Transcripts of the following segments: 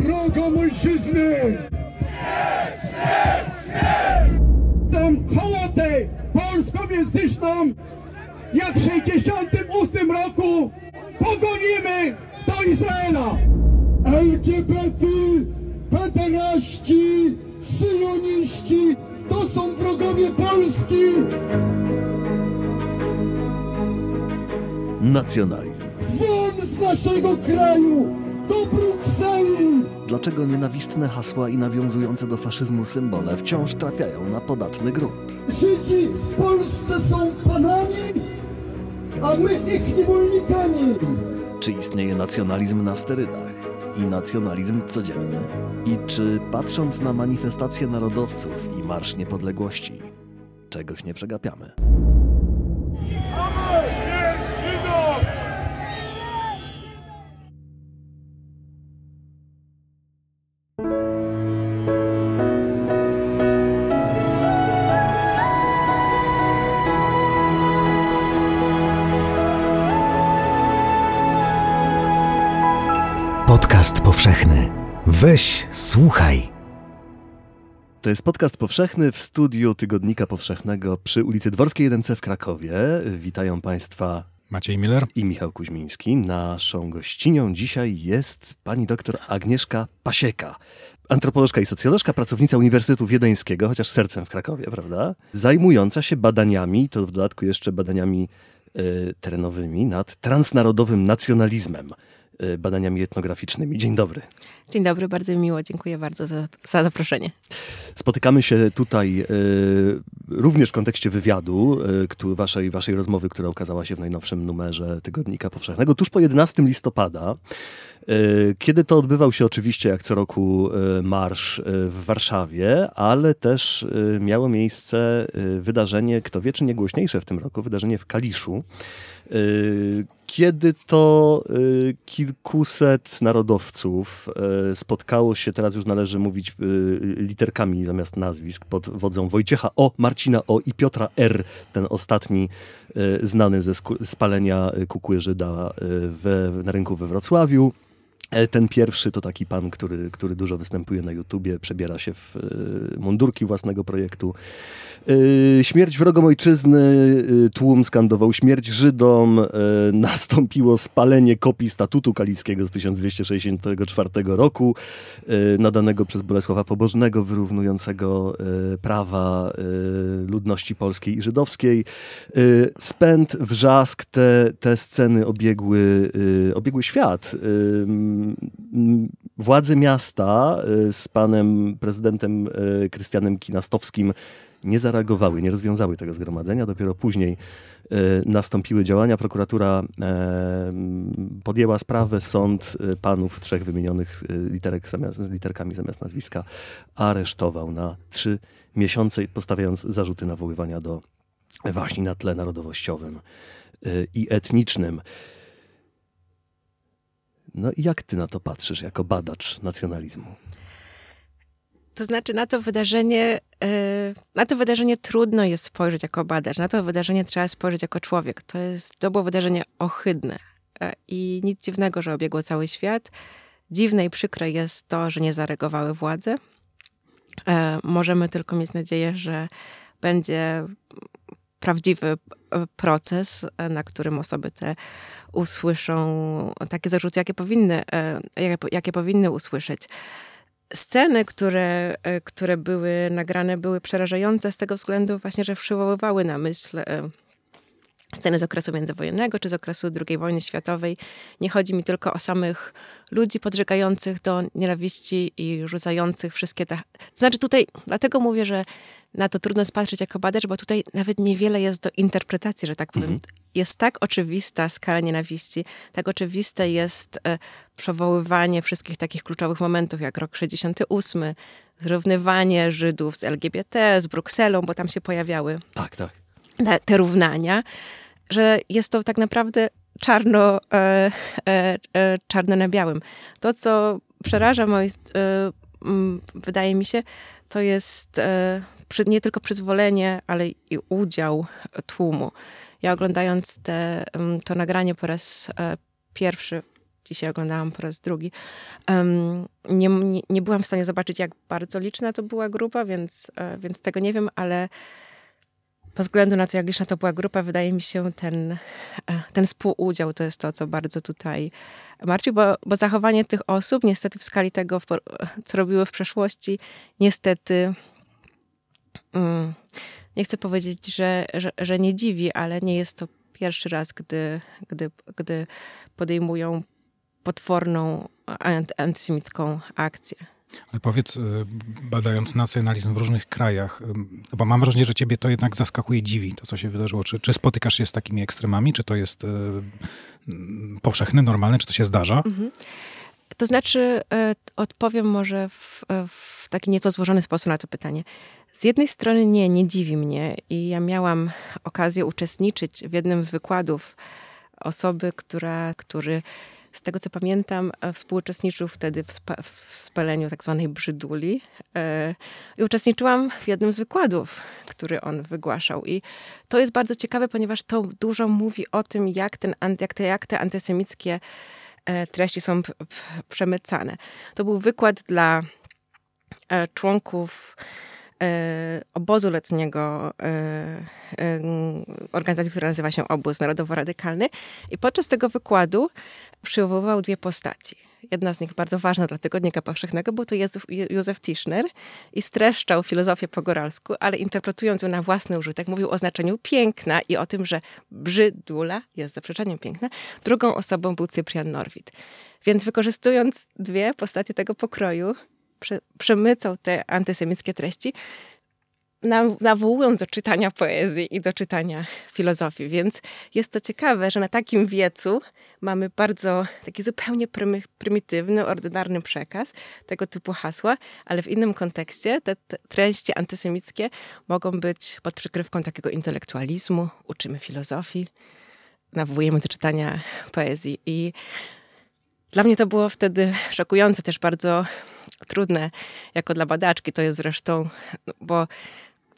wrogom ojczyzny! Tą hołotę polską języczną jak w 68 roku pogonimy do Izraela! LGBT, pederaści, syjoniści to są wrogowie Polski! Nacjonalizm. Won z naszego kraju! Do Brukseli! Dlaczego nienawistne hasła i nawiązujące do faszyzmu symbole wciąż trafiają na podatny grunt? Żydzi w Polsce są panami, a my ich niewolnikami! Czy istnieje nacjonalizm na sterydach i nacjonalizm codzienny? I czy patrząc na manifestacje narodowców i Marsz Niepodległości, czegoś nie przegapiamy? Powszechny. Weź, słuchaj. To jest podcast powszechny w studiu Tygodnika Powszechnego przy ulicy Dworskiej 1C w Krakowie. Witają Państwa Maciej Miller. i Michał Kuźmiński. Naszą gościnią dzisiaj jest pani doktor Agnieszka Pasieka. Antropolożka i socjolożka, pracownica Uniwersytetu Wiedeńskiego, chociaż sercem w Krakowie, prawda? Zajmująca się badaniami, to w dodatku jeszcze badaniami e, terenowymi, nad transnarodowym nacjonalizmem, badaniami etnograficznymi. Dzień dobry. Dzień dobry, bardzo mi miło, dziękuję bardzo za, za zaproszenie. Spotykamy się tutaj e, również w kontekście wywiadu, e, który, waszej, waszej rozmowy, która ukazała się w najnowszym numerze Tygodnika Powszechnego, tuż po 11 listopada. Kiedy to odbywał się oczywiście jak co roku marsz w Warszawie, ale też miało miejsce wydarzenie, kto wie czy nie głośniejsze w tym roku, wydarzenie w Kaliszu, kiedy to e, kilkuset narodowców e, spotkało się, teraz już należy mówić e, literkami zamiast nazwisk, pod wodzą Wojciecha O, Marcina O. i Piotra R, ten ostatni znany ze spalenia kukły Żyda e, we, na rynku we Wrocławiu. E, Ten pierwszy to taki pan, który, który dużo występuje na YouTubie, przebiera się w e, mundurki własnego projektu. E, Śmierć wrogom ojczyzny, tłum skandował śmierć Żydom, nastąpiło spalenie kopii statutu kaliskiego z 1264 roku, nadanego przez Bolesława Pobożnego, wyrównującego prawa ludności polskiej i żydowskiej. Spęd, wrzask, te, te sceny obiegły, obiegły świat. Władze miasta e, z panem prezydentem e, Krystianem Kinastowskim nie zareagowały, nie rozwiązały tego zgromadzenia. Dopiero później e, nastąpiły działania. Prokuratura podjęła sprawę, sąd panów trzech wymienionych literek zamiast, z literkami zamiast nazwiska aresztował na trzy miesiące, postawiając zarzuty nawoływania do waśni na tle narodowościowym y, i etnicznym. No i jak ty na to patrzysz jako badacz nacjonalizmu? To znaczy na to wydarzenie, e, na to wydarzenie trudno jest spojrzeć jako badacz, na to wydarzenie trzeba spojrzeć jako człowiek. To, jest, to było wydarzenie ohydne e, i nic dziwnego, że obiegło cały świat. Dziwne i przykre jest to, że nie zareagowały władze. E, Możemy tylko mieć nadzieję, że będzie prawdziwy e, proces, e, na którym osoby te usłyszą takie zarzuty, jakie powinny, e, jakie, jakie powinny usłyszeć. Sceny, które, które były nagrane, były przerażające z tego względu właśnie, że przywoływały na myśl sceny z okresu międzywojennego czy z okresu II wojny światowej. Nie chodzi mi tylko o samych ludzi podżegających do nienawiści i rzucających wszystkie te... Znaczy tutaj, dlatego mówię, że na to trudno spatrzeć jako badacz, bo tutaj nawet niewiele jest do interpretacji, że tak powiem. Jest tak oczywista skala nienawiści, tak oczywiste jest e, przywoływanie wszystkich takich kluczowych momentów, jak rok 68, zrównywanie Żydów z LGBT, z Brukselą, bo tam się pojawiały Tak, tak. te, te równania, że jest to tak naprawdę czarno, e, e, e, czarne na białym. To, co przeraża, moi, e, mm, wydaje mi się, to jest e, nie tylko przyzwolenie, ale i udział tłumu. Ja oglądając te, to nagranie po raz e, pierwszy dzisiaj oglądałam po raz drugi. Nie, nie, nie, byłam w stanie zobaczyć, jak bardzo liczna to była grupa, więc, e, więc tego nie wiem, ale bez względu na to, jak liczna to była grupa, wydaje mi się, ten, e, ten współudział to jest to, co bardzo tutaj martwi, bo, bo zachowanie tych osób, niestety w skali tego, co robiły w przeszłości, niestety mm, nie chcę powiedzieć, że, że, że nie dziwi, ale nie jest to pierwszy raz, gdy, gdy, gdy podejmują potworną antysemicką akcję. Ale powiedz, y, badając nacjonalizm w różnych krajach, y, bo mam wrażenie, że ciebie to jednak zaskakuje, dziwi to, co się wydarzyło. Czy, czy spotykasz się z takimi ekstremami? Czy to jest y, powszechne, normalne? Czy to się zdarza? Mhm. To znaczy, odpowiem może w, w taki nieco złożony sposób na to pytanie. Z jednej strony nie, nie dziwi mnie i ja miałam okazję uczestniczyć w jednym z wykładów osoby, która, który z tego co pamiętam, współuczestniczył wtedy w, spa, w spaleniu tak zwanej brzyduli e, i uczestniczyłam w jednym z wykładów, który on wygłaszał. I to jest bardzo ciekawe, ponieważ to dużo mówi o tym, jak, ten, jak, te, jak te antysemickie e, treści są przemycane. To był wykład dla e, członków obozu letniego e, e, organizacji, która nazywa się Obóz Narodowo-Radykalny. I podczas tego wykładu przywoływał dwie postaci. Jedna z nich bardzo ważna dla Tygodnika Powszechnego był to Józef Tischner i streszczał filozofię po goralsku, ale interpretując ją na własny użytek, mówił o znaczeniu piękna i o tym, że brzydula jest zaprzeczeniem piękna. Drugą osobą był Cyprian Norwid. Więc wykorzystując dwie postacie tego pokroju, przemycał te antysemickie treści, nawołując do czytania poezji i do czytania filozofii. Więc jest to ciekawe, że na takim wiecu mamy bardzo taki zupełnie prymitywny, ordynarny przekaz tego typu hasła, ale w innym kontekście te, te treści antysemickie mogą być pod przykrywką takiego intelektualizmu, uczymy filozofii, nawołujemy do czytania poezji i dla mnie to było wtedy szokujące, też bardzo trudne jako dla badaczki. To jest zresztą, bo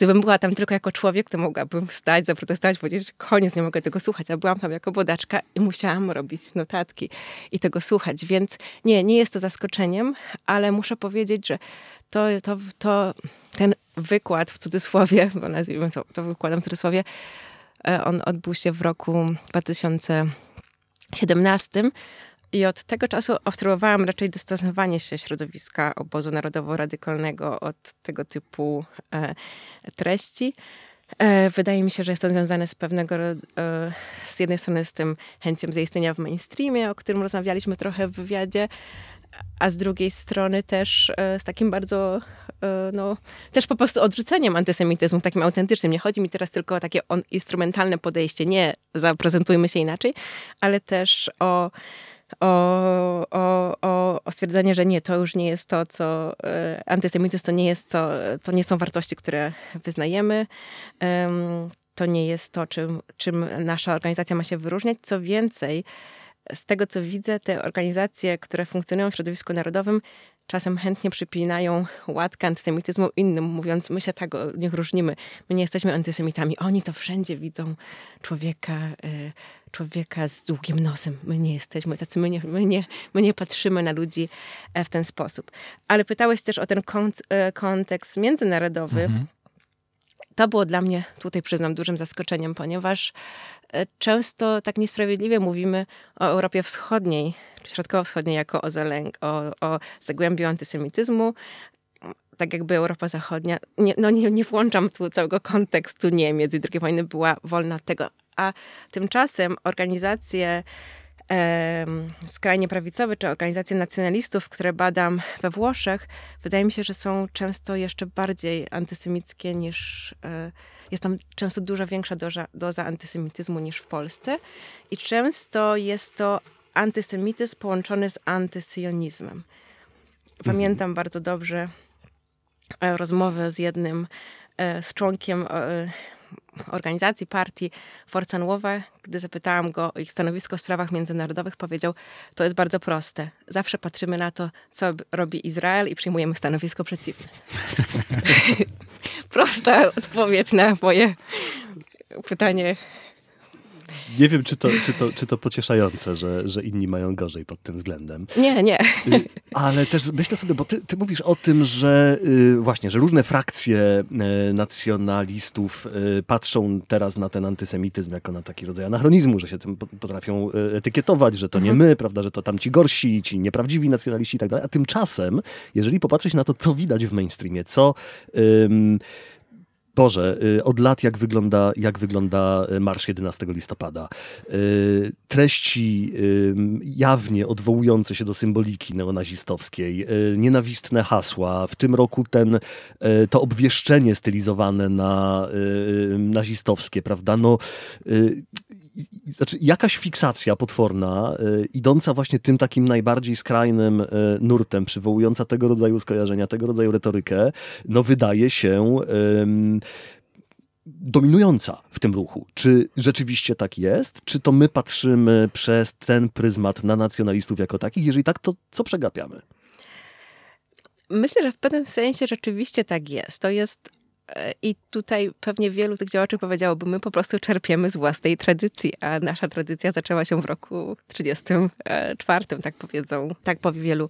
Gdybym była tam tylko jako człowiek, to mogłabym wstać, zaprotestować, powiedzieć, koniec, nie mogę tego słuchać. A byłam tam jako bodaczka i musiałam robić notatki i tego słuchać. Więc nie, nie jest to zaskoczeniem, ale muszę powiedzieć, że to, to, to ten wykład w cudzysłowie, bo nazwijmy to, to wykładem w cudzysłowie, e, on odbył się w roku 2017 i od tego czasu obserwowałam raczej dystansowanie się środowiska obozu narodowo-radykalnego od tego typu e, treści. E, wydaje mi się, że jest to związane z pewnego, e, z jednej strony z tym chęcią zaistnienia w mainstreamie, o którym rozmawialiśmy trochę w wywiadzie, a z drugiej strony też e, z takim bardzo, e, no, też po prostu odrzuceniem antysemityzmu, takim autentycznym. Nie chodzi mi teraz tylko o takie instrumentalne podejście, nie zaprezentujmy się inaczej, ale też o o, o, o, o stwierdzenie, że nie, to już nie jest to, co e, antysemityzm to nie jest co, to nie są wartości, które wyznajemy. to nie jest to, czym, czym nasza organizacja ma się wyróżniać. Co więcej, z tego co widzę, te organizacje, które funkcjonują w środowisku narodowym, czasem chętnie przypinają łatkę antysemityzmu innym, mówiąc, my się tak od nich różnimy. My nie jesteśmy antysemitami. Oni to wszędzie widzą człowieka, y, człowieka z długim nosem. My nie jesteśmy tacy, my nie, my nie, my nie patrzymy na ludzi e, w ten sposób. Ale pytałeś też o ten kont, e, kontekst międzynarodowy. Mhm. To było dla mnie, tutaj przyznam, dużym zaskoczeniem, ponieważ e, często tak niesprawiedliwie mówimy o Europie Wschodniej, Środkowo-Wschodniej jako o, zalęg, o, o zagłębiu antysemityzmu, tak jakby Europa Zachodnia, nie, no nie, nie włączam tu całego kontekstu Niemiec i II wojny była wolna od tego, a tymczasem organizacje e, skrajnie prawicowe, czy organizacje nacjonalistów, które badam we Włoszech, wydaje mi się, że są często jeszcze bardziej antysemickie niż, e, jest tam często dużo większa doza, doza antysemityzmu niż w Polsce i często jest to antysemityzm połączony z antysyjonizmem. Pamiętam mhm. bardzo dobrze e, rozmowę z jednym, e, z członkiem e, organizacji, partii Forza Nuova, gdy zapytałam go o ich stanowisko w sprawach międzynarodowych, powiedział, to jest bardzo proste. Zawsze patrzymy na to, co robi Izrael i przyjmujemy stanowisko przeciwne. Prosta odpowiedź na moje pytanie Nie wiem, czy to, czy to, czy to pocieszające, że, że inni mają gorzej pod tym względem. Nie, nie. Y, Ale też myślę sobie, bo ty, ty mówisz o tym, że y, właśnie, że różne frakcje y, nacjonalistów patrzą teraz na ten antysemityzm jako na taki rodzaj anachronizmu, że się tym po- potrafią etykietować, że to nie my, prawda, że to tam ci gorsi, ci nieprawdziwi nacjonaliści i tak dalej. A tymczasem, jeżeli popatrzeć na to, co widać w mainstreamie, co... ym, Boże, y, od lat jak wygląda, jak wygląda y, marsz 11 listopada. Y, Treści jawnie odwołujące się do symboliki neonazistowskiej, nienawistne hasła. W tym roku ten, to obwieszczenie stylizowane na nazistowskie, prawda? No, znaczy jakaś fiksacja potworna, idąca właśnie tym takim najbardziej skrajnym nurtem, przywołująca tego rodzaju skojarzenia, tego rodzaju retorykę, no wydaje się dominująca w tym ruchu. Czy rzeczywiście tak jest? Czy to my patrzymy przez ten pryzmat na nacjonalistów jako takich? Jeżeli tak, to co przegapiamy? Myślę, że w pewnym sensie rzeczywiście tak jest. To jest i tutaj pewnie wielu tych działaczy powiedziałoby, my po prostu czerpiemy z własnej tradycji, a nasza tradycja zaczęła się w roku 34, tak powiedzą, tak powie wielu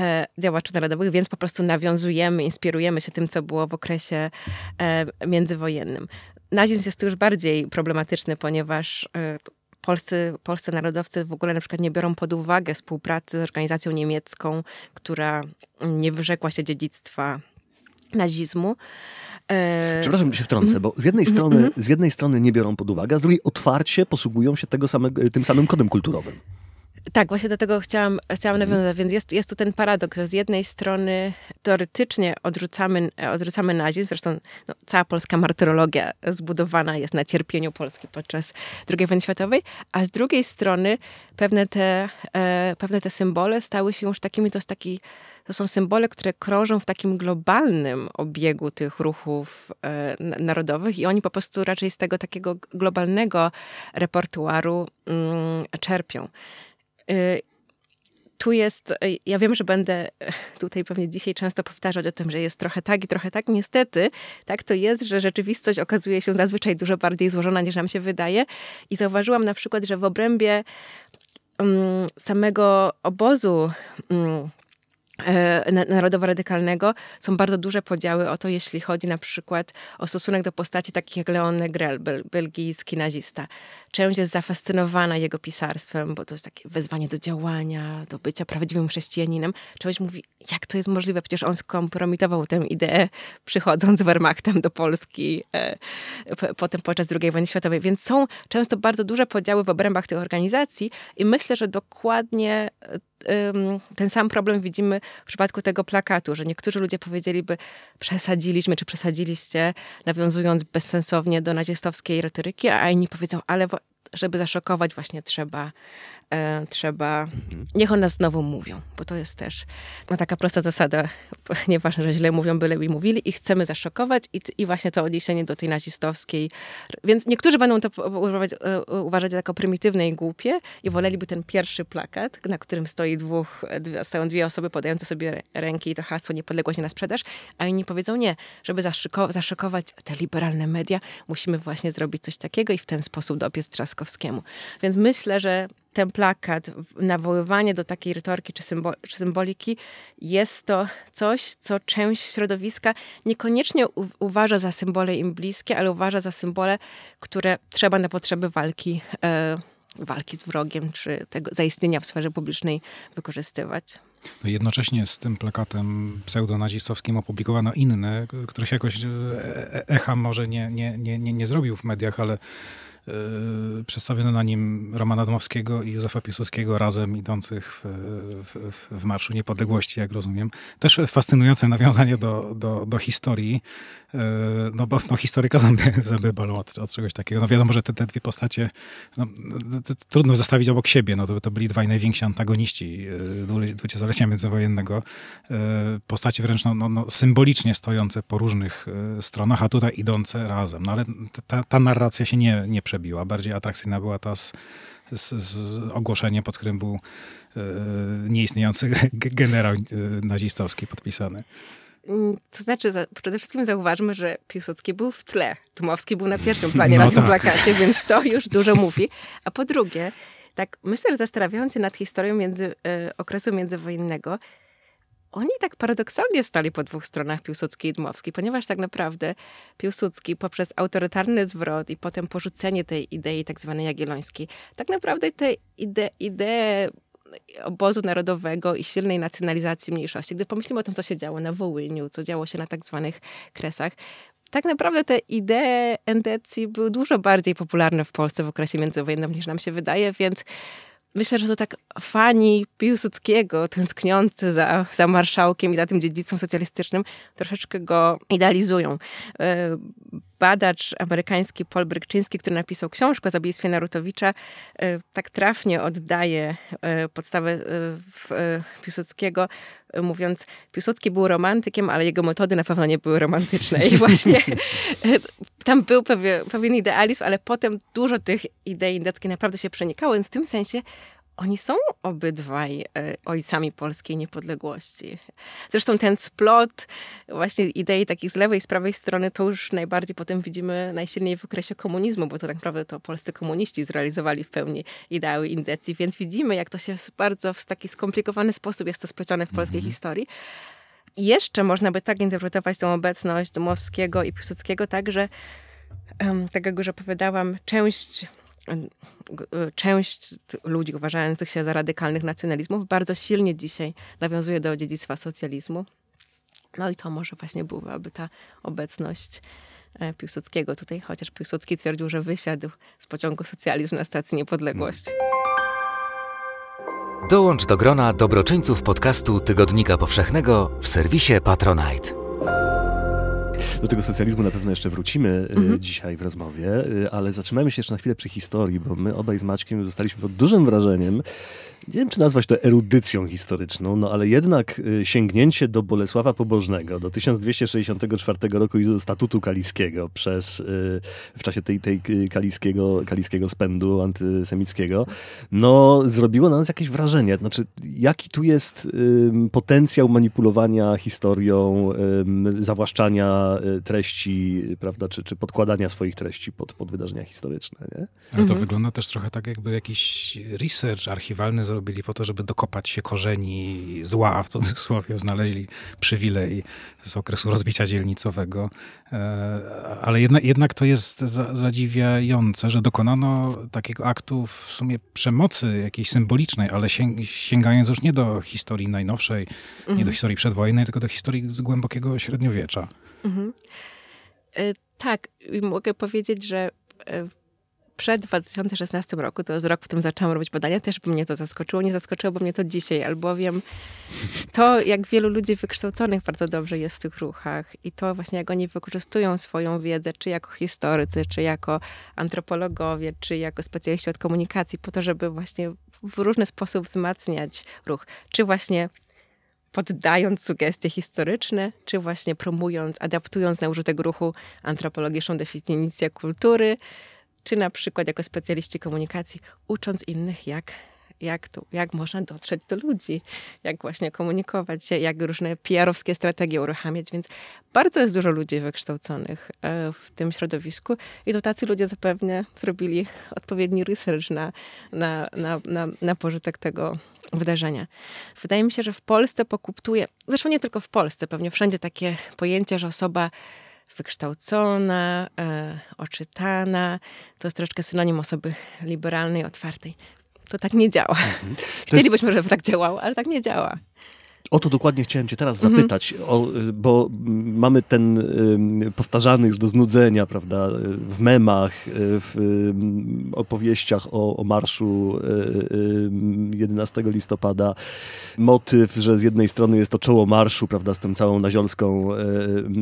e, działaczy narodowych, więc po prostu nawiązujemy, inspirujemy się tym, co było w okresie e, międzywojennym. Nazizm jest tu już bardziej problematyczny, ponieważ e, polscy, polscy narodowcy w ogóle na przykład nie biorą pod uwagę współpracy z organizacją niemiecką, która nie wyrzekła się dziedzictwa nazizmu. E, Przepraszam, się wtrącę, bo z jednej strony, z jednej strony nie biorą pod uwagę, a z drugiej otwarcie posługują się tego samego, tym samym kodem kulturowym. Tak, właśnie do tego chciałam, chciałam nawiązać. Więc jest, jest tu ten paradoks, że z jednej strony teoretycznie odrzucamy, odrzucamy nazizm, zresztą no, cała polska martyrologia zbudowana jest na cierpieniu Polski podczas II wojny światowej, a z drugiej strony pewne te, e, pewne te symbole stały się już takimi, to jest taki to są symbole, które krążą w takim globalnym obiegu tych ruchów e, narodowych i oni po prostu raczej z tego takiego globalnego repertuaru mm, czerpią. Y, tu jest, y, ja wiem, że będę tutaj pewnie dzisiaj często powtarzać o tym, że jest trochę tak i trochę tak. Niestety, tak to jest, że rzeczywistość okazuje się zazwyczaj dużo bardziej złożona niż nam się wydaje. I zauważyłam na przykład, że w obrębie mm, samego obozu na- narodowo-radykalnego są bardzo duże podziały o to, jeśli chodzi na przykład o stosunek do postaci takich jak Leon Negrel, bel, belgijski nazista. Część jest zafascynowana jego pisarstwem, bo to jest takie wezwanie do działania, do bycia prawdziwym chrześcijaninem. Część mówi, jak to jest możliwe, przecież on skompromitował tę ideę, przychodząc z Wehrmachtem do Polski e, potem podczas II wojny światowej. Więc są często bardzo duże podziały w obrębach tych organizacji i myślę, że dokładnie e, ten sam problem widzimy w przypadku tego plakatu, że niektórzy ludzie powiedzieliby, przesadziliśmy, czy przesadziliście, nawiązując bezsensownie do nazistowskiej retoryki, a inni powiedzą, ale żeby zaszokować właśnie trzeba, e, trzeba, niech o nas znowu mówią, bo to jest też no, taka prosta zasada, nieważne, że źle mówią, byle mi mówili i chcemy zaszokować i, i właśnie to odniesienie do tej nazistowskiej, więc niektórzy będą to używać, e, uważać jako prymitywne i głupie i woleliby ten pierwszy plakat, na którym stoi dwóch, dwie, stoją dwie osoby podające sobie rę- ręki i to hasło niepodległość nie na sprzedaż, a inni powiedzą nie, żeby zaszokować te liberalne media, musimy właśnie zrobić coś takiego i w ten sposób dobiec Trzaskowskiemu. Więc myślę, że ten plakat, nawoływanie do takiej retoryki czy, symbo- czy symboliki, jest to coś, co część środowiska niekoniecznie u- uważa za symbole im bliskie, ale uważa za symbole, które trzeba na potrzeby walki, e, walki z wrogiem, czy tego zaistnienia w sferze publicznej wykorzystywać. No jednocześnie z tym plakatem pseudonazistowskim opublikowano inny, który się jakoś e, e- echa może nie, nie, nie, nie, nie zrobił w mediach, ale e, przedstawiono na nim Romana Dmowskiego i Józefa Piłsudskiego razem idących w, w, w- Marszu Niepodległości, jak rozumiem. Też fascynujące nawiązanie do, do, do historii, e, no bo no, historyka zęby, od, od czegoś takiego. No wiadomo, że te, te dwie postacie no, trudno zestawić obok siebie. No, to, to byli dwaj najwięksi antagoniści dwule- dwudziestolecia międzywojennego. Postacie wręcz no, no, no, symbolicznie stojące po różnych stronach, a tutaj idące razem. No ale ta, ta narracja się nie, nie przebiła. Bardziej atrakcyjna była ta z, z, z ogłoszeniem, pod którym był e, nieistniejący generał e, nazistowski podpisany. Mm, To znaczy, za, przede wszystkim zauważmy, że Piłsudski był w tle. Dmowski był na pierwszym planie No na tym tak. plakacie, więc to już dużo mówi. A po drugie, tak myślę, że zastanawiając się nad historią między, e, okresu międzywojennego, oni tak paradoksalnie stali po dwóch stronach Piłsudski i Dmowski, ponieważ tak naprawdę Piłsudski poprzez autorytarny zwrot i potem porzucenie tej idei tak zwanej jagiellońskiej, tak naprawdę te ide, idee obozu narodowego i silnej nacjonalizacji mniejszości, gdy pomyślimy o tym, co się działo na Wołyniu, co działo się na tak zwanych kresach, tak naprawdę te idee endecji były dużo bardziej popularne w Polsce w okresie międzywojennym niż nam się wydaje, więc myślę, że to tak fani Piłsudskiego, tęskniący za, za marszałkiem i za tym dziedzictwem socjalistycznym, troszeczkę go idealizują. Badacz amerykański Paul Brykczyński, który napisał książkę o zabójstwie Narutowicza, e, tak trafnie oddaje e, podstawę e, Piłsudskiego, mówiąc, Piłsudski był romantykiem, ale jego metody na pewno nie były romantyczne. I właśnie tam był pewien, pewien idealizm, ale potem dużo tych idei indeckich naprawdę się przenikało, więc w tym sensie oni są obydwaj e, ojcami polskiej niepodległości. Zresztą ten splot właśnie idei takich z lewej i z prawej strony to już najbardziej potem widzimy najsilniej w okresie komunizmu, bo to tak naprawdę to polscy komuniści zrealizowali w pełni ideały indecji, więc widzimy jak to się bardzo w taki skomplikowany sposób jest to splecione w polskiej historii. I jeszcze można by tak interpretować tą obecność Dmowskiego i Piłsudskiego tak, że tak jak już opowiadałam, część, część ludzi uważających się za radykalnych nacjonalizmów bardzo silnie dzisiaj nawiązuje do dziedzictwa socjalizmu. No i to może właśnie byłaby ta obecność e, Piłsudskiego tutaj, chociaż Piłsudski twierdził, że wysiadł z pociągu socjalizm na stacji Niepodległość. Dołącz do grona dobroczyńców podcastu Tygodnika Powszechnego w serwisie Patronite. Do tego socjalizmu na pewno jeszcze wrócimy y, dzisiaj w rozmowie, y, ale zatrzymajmy się jeszcze na chwilę przy historii, bo my obaj z Maćkiem zostaliśmy pod dużym wrażeniem. Nie wiem, czy nazwać to erudycją historyczną, no ale jednak y, sięgnięcie do Bolesława Pobożnego, do 1264 roku i do statutu kaliskiego przez, w czasie tej, tej kaliskiego, kaliskiego spędu antysemickiego, no zrobiło na nas jakieś wrażenie. Znaczy, jaki tu jest potencjał manipulowania historią, zawłaszczania treści, prawda, czy, czy podkładania swoich treści pod, pod wydarzenia historyczne, nie? Ale to wygląda też trochę tak, jakby jakiś research archiwalny zrobili po to, żeby dokopać się korzeni zła, w cudzysłowie, znaleźli przywilej z okresu rozbicia dzielnicowego. E, Ale jednak, jednak to jest za, zadziwiające, że dokonano takiego aktu w sumie przemocy jakiejś symbolicznej, ale sięg, sięgając już nie do historii najnowszej, nie do historii przedwojennej, tylko do historii z głębokiego średniowiecza. E, Tak, mogę powiedzieć, że e, przed 2016 roku, to jest rok, w którym zaczęłam robić badania, też by mnie to zaskoczyło. Nie zaskoczyłoby mnie to dzisiaj, albowiem to, jak wielu ludzi wykształconych bardzo dobrze jest w tych ruchach i to właśnie, jak oni wykorzystują swoją wiedzę, czy jako historycy, czy jako antropologowie, czy jako specjaliści od komunikacji, po to, żeby właśnie w różny sposób wzmacniać ruch. Czy właśnie poddając sugestie historyczne, czy właśnie promując, adaptując na użytek ruchu antropologiczną definicję kultury, czy na przykład jako specjaliści komunikacji, ucząc innych, jak, jak, tu, jak można dotrzeć do ludzi, jak właśnie komunikować się, jak różne PR-owskie strategie uruchamiać, więc bardzo jest dużo ludzi wykształconych e, w tym środowisku i to tacy ludzie zapewne zrobili odpowiedni research na, na, na, na, na pożytek tego wydarzenia. Wydaje mi się, że w Polsce pokuptuje, zresztą nie tylko w Polsce, pewnie wszędzie takie pojęcie, że osoba wykształcona, e, oczytana, to jest troszeczkę synonim osoby liberalnej, otwartej. To tak nie działa. Chcielibyśmy, żeby tak działało, ale tak nie działa. O to dokładnie chciałem cię teraz zapytać, o, y, bo mamy ten ym, powtarzany już do znudzenia, prawda, y, w memach, y, w ym, opowieściach o, o marszu y, ym, 11 listopada. Motyw, że z jednej strony jest to czoło marszu, prawda, z tą całą naziolską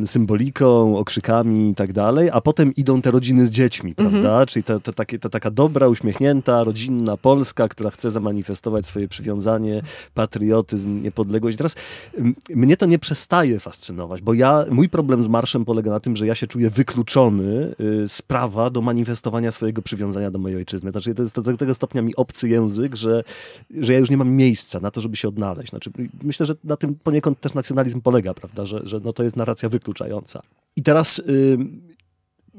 y, symboliką, okrzykami i tak dalej, a potem idą te rodziny z dziećmi, prawda, czyli ta, ta, takie, ta taka dobra, uśmiechnięta, rodzinna Polska, która chce zamanifestować swoje przywiązanie, patriotyzm, niepodległość. Fascynować. Teraz mnie to nie przestaje fascynować, bo ja, mój problem z marszem polega na tym, że ja się czuję wykluczony y, z prawa do manifestowania swojego przywiązania do mojej ojczyzny. Znaczy, to jest do tego stopnia mi obcy język, że, że ja już nie mam miejsca na to, żeby się odnaleźć. Znaczy, myślę, że na tym poniekąd też nacjonalizm polega, prawda, że, że no to jest narracja wykluczająca. I teraz y,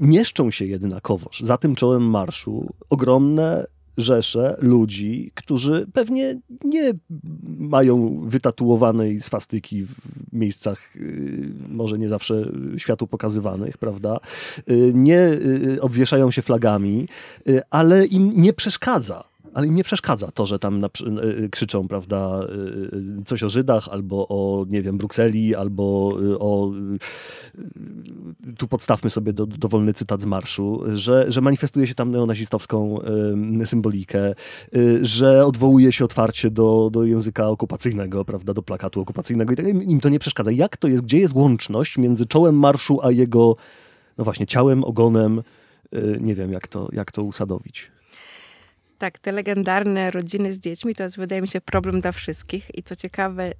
mieszczą się jednakowoż za tym czołem marszu ogromne rzesze ludzi, którzy pewnie nie mają wytatuowanej swastyki w miejscach y, może nie zawsze światu pokazywanych, prawda? Y, nie y, obwieszają się flagami, ale im nie przeszkadza. Ale im nie przeszkadza to, że tam przy- y, krzyczą, prawda, y, coś o Żydach, albo o, nie wiem, Brukseli, albo o tu podstawmy sobie do, dowolny cytat z marszu, że, że manifestuje się tam neonazistowską symbolikę, że odwołuje się otwarcie do, do języka okupacyjnego, prawda, do plakatu okupacyjnego i tak, im, to nie przeszkadza. Jak to jest, gdzie jest łączność między czołem marszu, a jego, no właśnie, ciałem, ogonem, nie wiem, jak to, jak to usadowić. Tak, te legendarne rodziny z dziećmi to jest, wydaje mi się, problem dla wszystkich. I co ciekawe,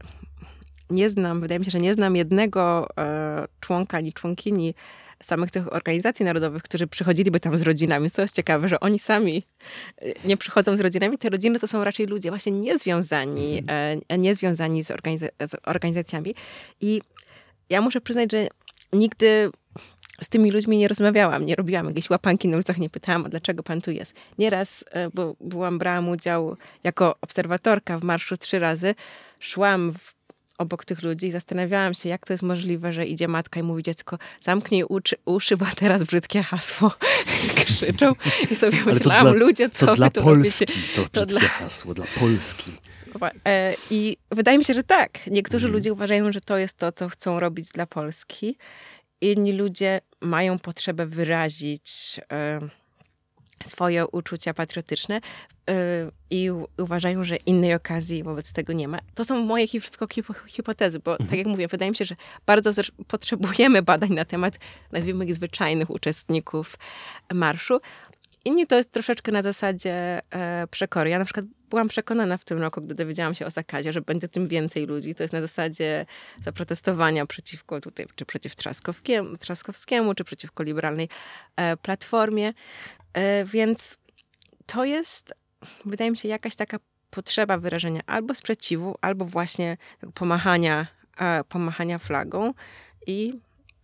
nie znam, wydaje mi się, że nie znam jednego e, członka ani członkini samych tych organizacji narodowych, którzy przychodziliby tam z rodzinami. Co jest ciekawe, że oni sami e, nie przychodzą z rodzinami. Te rodziny to są raczej ludzie właśnie niezwiązani, e, niezwiązani z, organiza- z organizacjami. I ja muszę przyznać, że nigdy z tymi ludźmi nie rozmawiałam, nie robiłam jakiejś łapanki na ulicach, nie pytałam, dlaczego pan tu jest. Nieraz, e, bo byłam, brałam udział jako obserwatorka w marszu trzy razy, szłam w, obok tych ludzi i zastanawiałam się, jak to jest możliwe, że idzie matka i mówi dziecko, zamknij uczy, uszy, bo teraz brzydkie hasło krzyczą. I sobie myślałam, dla, ludzie, co to dla tu Polski, robicie? to To brzydkie dla- hasło, dla Polski. E, I wydaje mi się, że tak. Niektórzy Mhm. ludzie uważają, że to jest to, co chcą robić dla Polski. Inni ludzie mają potrzebę wyrazić e, swoje uczucia patriotyczne e, i uważają, że innej okazji wobec tego nie ma. To są moje wszystko hipo- hipotezy, bo tak jak mówię, wydaje mi się, że bardzo potrzebujemy badań na temat, nazwijmy ich zwyczajnych uczestników marszu. Inni to jest troszeczkę na zasadzie e, przekory. Ja na przykład byłam przekonana w tym roku, gdy dowiedziałam się o zakazie, że będzie tym więcej ludzi. To jest na zasadzie zaprotestowania przeciwko tutaj, czy przeciw Trzaskowskiemu, czy przeciwko liberalnej e, platformie. E, więc to jest, wydaje mi się, jakaś taka potrzeba wyrażenia albo sprzeciwu, albo właśnie pomachania, e, pomachania flagą i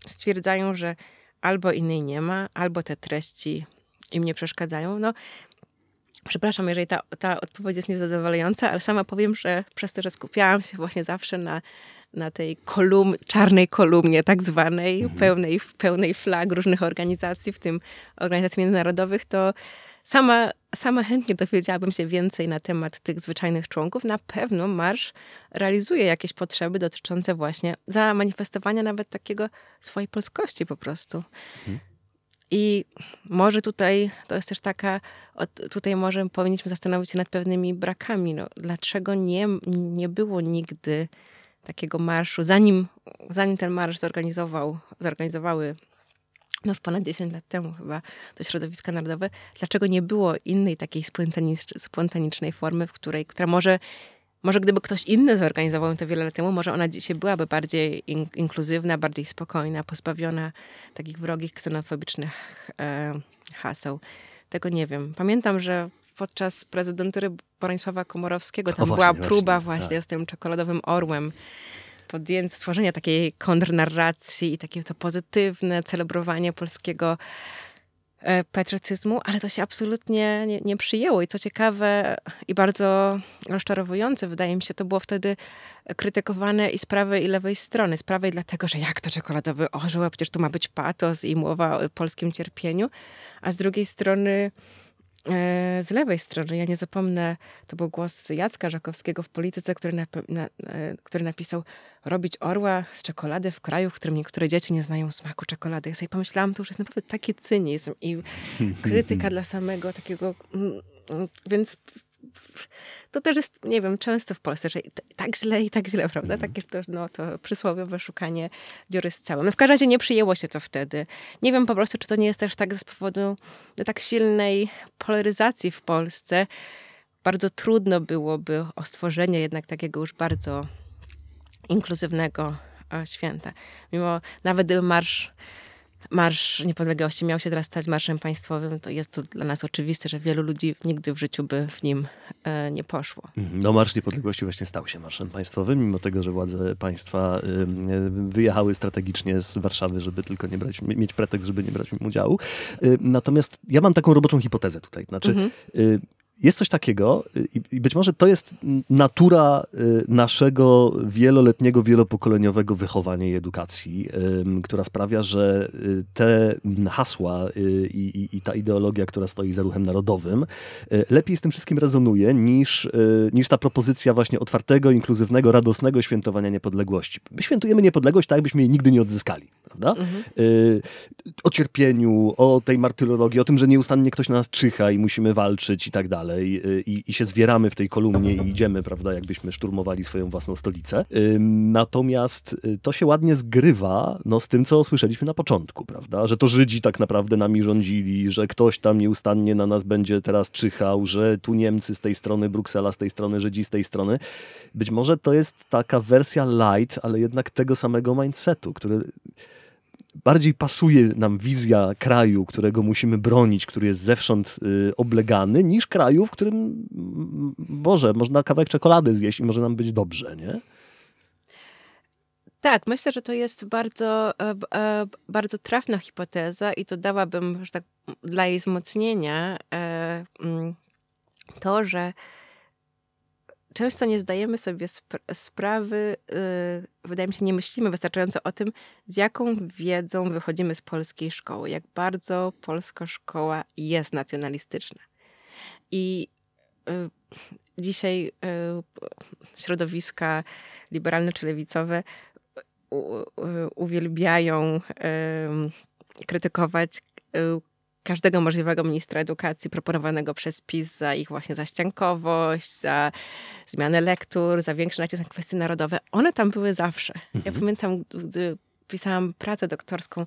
stwierdzają, że albo innej nie ma, albo te treści im nie przeszkadzają. No, przepraszam, jeżeli ta, ta odpowiedź jest niezadowalająca, ale sama powiem, że przez to, że skupiałam się właśnie zawsze na, na tej kolum, czarnej kolumnie tak zwanej, pełnej, pełnej flag różnych organizacji, w tym organizacji międzynarodowych, to sama, sama chętnie dowiedziałabym się więcej na temat tych zwyczajnych członków. Na pewno marsz realizuje jakieś potrzeby dotyczące właśnie zamanifestowania nawet takiego swojej polskości po prostu. I może tutaj, to jest też taka, tutaj może powinniśmy zastanowić się nad pewnymi brakami. No, dlaczego nie, nie było nigdy takiego marszu, zanim, zanim ten marsz zorganizował, zorganizowały no już ponad 10 lat temu chyba to środowiska narodowe, dlaczego nie było innej takiej spontanicznej formy, w której, która może, może gdyby ktoś inny zorganizował to wiele lat temu, może ona dzisiaj byłaby bardziej in, inkluzywna, bardziej spokojna, pozbawiona takich wrogich, ksenofobicznych e, haseł. Tego nie wiem. Pamiętam, że podczas prezydentury Bronisława Komorowskiego tam O, była właśnie, próba właśnie, właśnie tak. z tym czekoladowym orłem podjęcie stworzenia takiej kontrnarracji i takie to pozytywne celebrowanie polskiego patriotyzmu, ale to się absolutnie nie, nie przyjęło. I co ciekawe i bardzo rozczarowujące, wydaje mi się, to było wtedy krytykowane i z prawej i lewej strony. Z prawej dlatego, że jak to czekoladowy orzeł, a przecież tu ma być patos i mowa o polskim cierpieniu, a z drugiej strony e, z lewej strony, ja nie zapomnę, to był głos Jacka Żakowskiego w polityce, który, na, e, który napisał robić orła z czekolady w kraju, w którym niektóre dzieci nie znają smaku czekolady. Ja sobie pomyślałam, to już jest naprawdę taki cynizm i krytyka dla samego takiego... mm, mm, Więc to też jest, nie wiem, często w Polsce, że tak źle i tak źle, prawda? Takie to, no, to przysłowiowe szukanie dziury z całym. No w każdym razie nie przyjęło się to wtedy. Nie wiem po prostu, czy to nie jest też tak z powodu no, tak silnej polaryzacji w Polsce. Bardzo trudno byłoby o stworzenie jednak takiego już bardzo inkluzywnego e, święta. Mimo nawet gdyby marsz Marsz Niepodległości miał się teraz stać marszem państwowym, to jest to dla nas oczywiste, że wielu ludzi nigdy w życiu by w nim e, nie poszło. Mhm. No Marsz Niepodległości właśnie stał się marszem państwowym, mimo tego, że władze państwa y, wyjechały strategicznie z Warszawy, żeby tylko nie brać, mieć pretekst, żeby nie brać w nim udziału. Y, natomiast ja mam taką roboczą hipotezę tutaj. Znaczy, mhm. y, jest coś takiego i być może to jest natura y, naszego wieloletniego, wielopokoleniowego wychowania i edukacji, która sprawia, że y, te hasła y, i, i, ta ideologia, która stoi za ruchem narodowym, lepiej z tym wszystkim rezonuje niż, niż ta propozycja właśnie otwartego, inkluzywnego, radosnego świętowania niepodległości. My świętujemy niepodległość tak, jakbyśmy jej nigdy nie odzyskali prawda? Mhm. Y, o cierpieniu, o tej martyrologii, o tym, że nieustannie ktoś na nas czyha i musimy walczyć i tak dalej. Y, I, I, się zwieramy w tej kolumnie i idziemy, prawda, jakbyśmy szturmowali swoją własną stolicę. Y, natomiast to się ładnie zgrywa no, z tym, co słyszeliśmy na początku, prawda? Że to Żydzi tak naprawdę nami rządzili, że ktoś tam nieustannie na nas będzie teraz czyhał, że tu Niemcy z tej strony, Bruksela z tej strony, Żydzi z tej strony. Być może to jest taka wersja light, ale jednak tego samego mindsetu, który bardziej pasuje nam wizja kraju, którego musimy bronić, który jest zewsząd y, oblegany, niż kraju, w którym, Boże, można kawałek czekolady zjeść i może nam być dobrze, nie? Tak, myślę, że to jest bardzo, e, e, bardzo trafna hipoteza i to dałabym, że tak, dla jej wzmocnienia e, mm, to, że często nie zdajemy sobie spra sprawy, yy, wydaje mi się, nie myślimy wystarczająco o tym, z jaką wiedzą wychodzimy z polskiej szkoły, jak bardzo polska szkoła jest nacjonalistyczna. I yy, dzisiaj yy, środowiska liberalne czy lewicowe uwielbiają krytykować każdego możliwego ministra edukacji proponowanego przez PiS za ich właśnie zaściankowość, za zmianę lektur, za większy nacisk na kwestie narodowe. One tam były zawsze. Mhm. Ja pamiętam, gdy pisałam pracę doktorską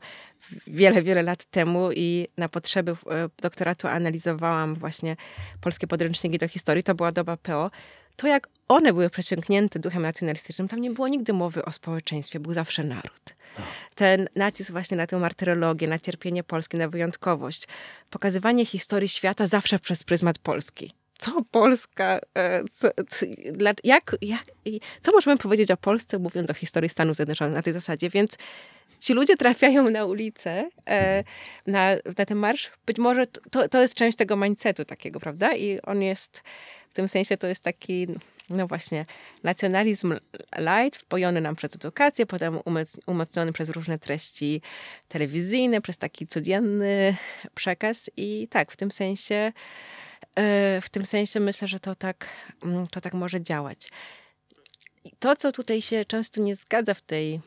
wiele, wiele lat temu i na potrzeby e, doktoratu analizowałam właśnie polskie podręczniki do historii. To była doba PO to jak one były przesiąknięte duchem nacjonalistycznym, tam nie było nigdy mowy o społeczeństwie, był zawsze naród. Ten nacisk właśnie na tę martyrologię, na cierpienie Polski, na wyjątkowość, pokazywanie historii świata zawsze przez pryzmat Polski. Co Polska, e, co, co, jak, jak, co możemy powiedzieć o Polsce, mówiąc o historii Stanów Zjednoczonych na tej zasadzie, więc ci ludzie trafiają na ulicę, e, na, na ten marsz, być może to, to jest część tego mindsetu takiego, prawda? I on jest w tym sensie to jest taki, no właśnie, nacjonalizm light, wpojony nam przez edukację, potem umocniony przez różne treści telewizyjne, przez taki codzienny przekaz i tak, w tym sensie e, w tym sensie myślę, że to tak, mm, to tak może działać. to, co tutaj się często nie zgadza w tej,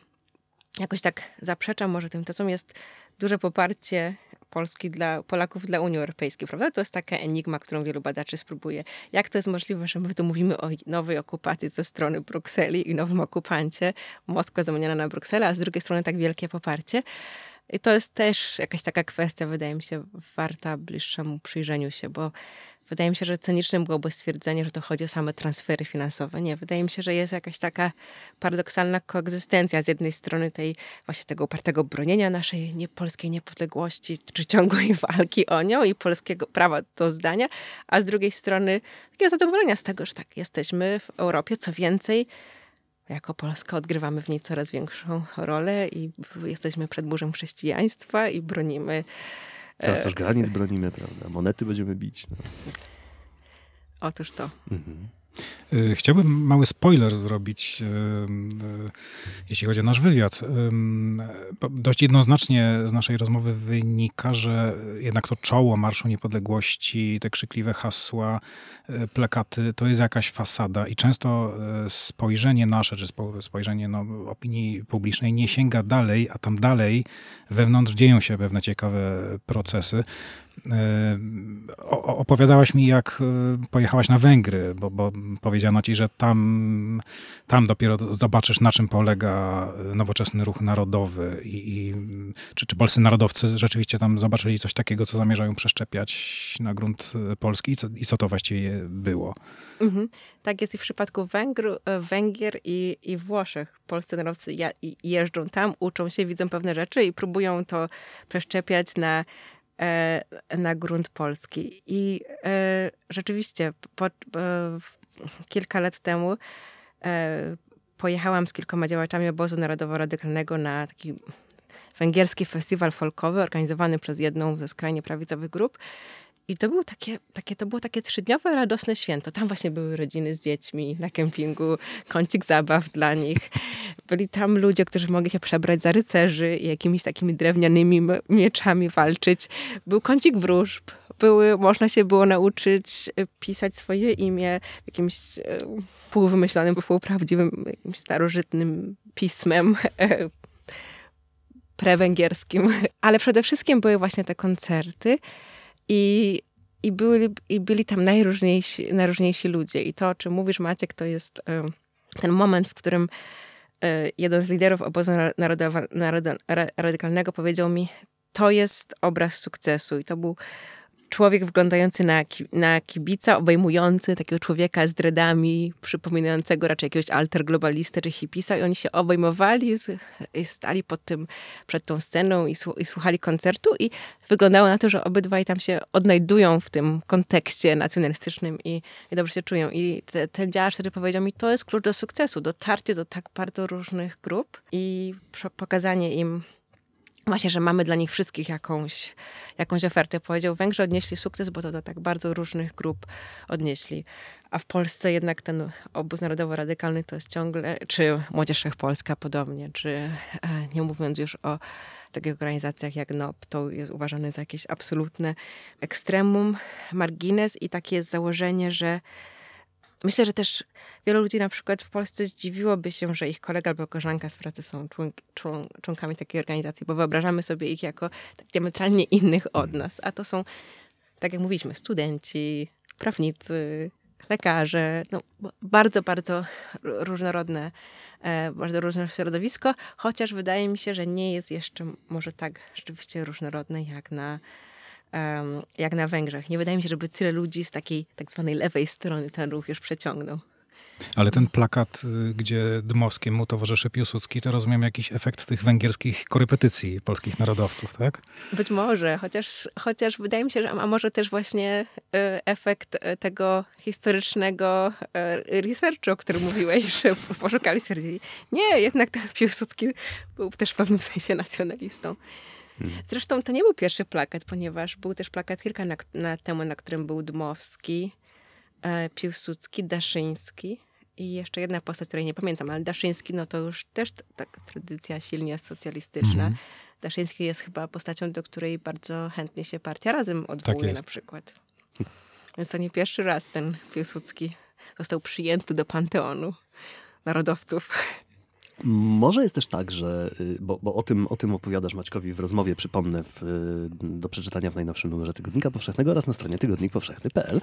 jakoś tak zaprzecza może tym to jest duże poparcie Polski dla Polaków dla Unii Europejskiej, prawda? To jest taka enigma, którą wielu badaczy spróbuje. Jak to jest możliwe, że my tu mówimy o nowej okupacji ze strony Brukseli i nowym okupancie, Moskwa zamieniona na Brukselę, a z drugiej strony tak wielkie poparcie. I to jest też jakaś taka kwestia, wydaje mi się, warta bliższemu przyjrzeniu się, bo Wydaje mi się, że cynicznym byłoby stwierdzenie, że to chodzi o same transfery finansowe. Nie, wydaje mi się, że jest jakaś taka paradoksalna koegzystencja z jednej strony tej właśnie tego upartego bronienia naszej nie, polskiej niepodległości, czy ciągłej walki o nią i polskiego prawa do zdania, a z drugiej strony takiego zadowolenia z tego, że tak, jesteśmy w Europie, co więcej, jako Polska odgrywamy w niej coraz większą rolę i jesteśmy przed burzem chrześcijaństwa i bronimy Teraz też granic bronimy, prawda? Monety będziemy bić. No. Otóż to. Mhm. Y, chciałbym mały spoiler zrobić, y, y, jeśli chodzi o nasz wywiad. Dość jednoznacznie z naszej rozmowy wynika, że jednak to czoło Marszu Niepodległości, te krzykliwe hasła, plakaty, to jest jakaś fasada i często spojrzenie nasze, czy spojrzenie no, opinii publicznej nie sięga dalej, a tam dalej wewnątrz dzieją się pewne ciekawe procesy. Opowiadałaś mi, jak pojechałaś na Węgry, bo, bo powiedziano ci, że tam, tam dopiero zobaczysz, na czym polega nowoczesny ruch narodowy i, i czy, czy polscy narodowcy rzeczywiście tam zobaczyli coś takiego, co zamierzają przeszczepiać na grunt polski i co, i co to właściwie było? Mhm. Tak jest i w przypadku Węgru, e, Węgier i, i Włoszech. Polscy narodowcy jeżdżą tam, uczą się, widzą pewne rzeczy i próbują to przeszczepiać na, e, na grunt polski. I e, rzeczywiście po, kilka lat temu pojechałam z kilkoma działaczami obozu narodowo-radykalnego na taki węgierski festiwal folkowy organizowany przez jedną ze skrajnie prawicowych grup. I to, było takie, takie, to było takie trzydniowe, radosne święto. Tam właśnie były rodziny z dziećmi na kempingu, kącik zabaw dla nich. Byli tam ludzie, którzy mogli się przebrać za rycerzy i jakimiś takimi drewnianymi mieczami walczyć. Był kącik wróżb. Były, można się było nauczyć e, pisać swoje imię jakimś e, półwymyślonym, półprawdziwym, jakimś starożytnym pismem prewęgierskim. Ale przede wszystkim były właśnie te koncerty, i, i, byli, i byli tam najróżniejsi, najróżniejsi ludzie. I to, o czym mówisz, Maciek, to jest y, ten moment, w którym y, jeden z liderów obozu narodowa, narodo, radykalnego powiedział mi, to jest obraz sukcesu. I to był człowiek wyglądający na, na kibica, obejmujący takiego człowieka z dreadami, przypominającego raczej jakiegoś alter globalistę czy hipisa. I oni się obejmowali i stali pod tym, przed tą sceną i, i, słuchali koncertu. I wyglądało na to, że obydwaj tam się odnajdują w tym kontekście nacjonalistycznym i, i dobrze się czują. I te, ten działacz wtedy powiedział mi, to jest klucz do sukcesu, dotarcie do tak bardzo różnych grup i pokazanie im właśnie, że mamy dla nich wszystkich jakąś, jakąś ofertę. Powiedział, Węgrzy odnieśli sukces, bo to do tak bardzo różnych grup odnieśli. A w Polsce jednak ten obóz narodowo-radykalny to jest ciągle, czy Młodzież Polska podobnie, czy e, nie mówiąc już o takich organizacjach jak NOP, to jest uważane za jakieś absolutne ekstremum, margines i takie jest założenie, że Myślę, że też wielu ludzi na przykład w Polsce zdziwiłoby się, że ich kolega albo koleżanka z pracy są członk, członk, członkami takiej organizacji, bo wyobrażamy sobie ich jako tak diametralnie innych od nas. A to są, tak jak mówiliśmy, studenci, prawnicy, lekarze, no, bardzo, bardzo różnorodne, e, bardzo różne środowisko, chociaż wydaje mi się, że nie jest jeszcze może tak rzeczywiście różnorodne jak na jak na Węgrzech. Nie wydaje mi się, żeby tyle ludzi z takiej tak zwanej lewej strony ten ruch już przeciągnął. Ale ten plakat, y, gdzie Dmowskiemu towarzyszy Piłsudski, to rozumiem jakiś efekt tych węgierskich korepetycji polskich narodowców, tak? Być może, chociaż, chociaż wydaje mi się, że a może też właśnie y, efekt y, tego historycznego researchu, o którym mówiłeś, że poszukali, stwierdzili, nie, jednak ten Piłsudski był też w pewnym sensie nacjonalistą. Zresztą to nie był pierwszy plakat, ponieważ był też plakat kilka na, na temu, na którym był Dmowski, e, Piłsudski, Daszyński i jeszcze jedna postać, której nie pamiętam, ale Daszyński, no to już też taka tradycja silnie socjalistyczna. Mm. Daszyński jest chyba postacią, do której bardzo chętnie się partia razem odwołuje tak na przykład. Więc to nie pierwszy raz ten Piłsudski został przyjęty do panteonu narodowców. Może jest też tak, że, y, bo, bo, o, tym, o tym opowiadasz Maćkowi w rozmowie, przypomnę, w, y, do przeczytania w najnowszym numerze Tygodnika Powszechnego oraz na stronie tygodnikpowszechny.pl.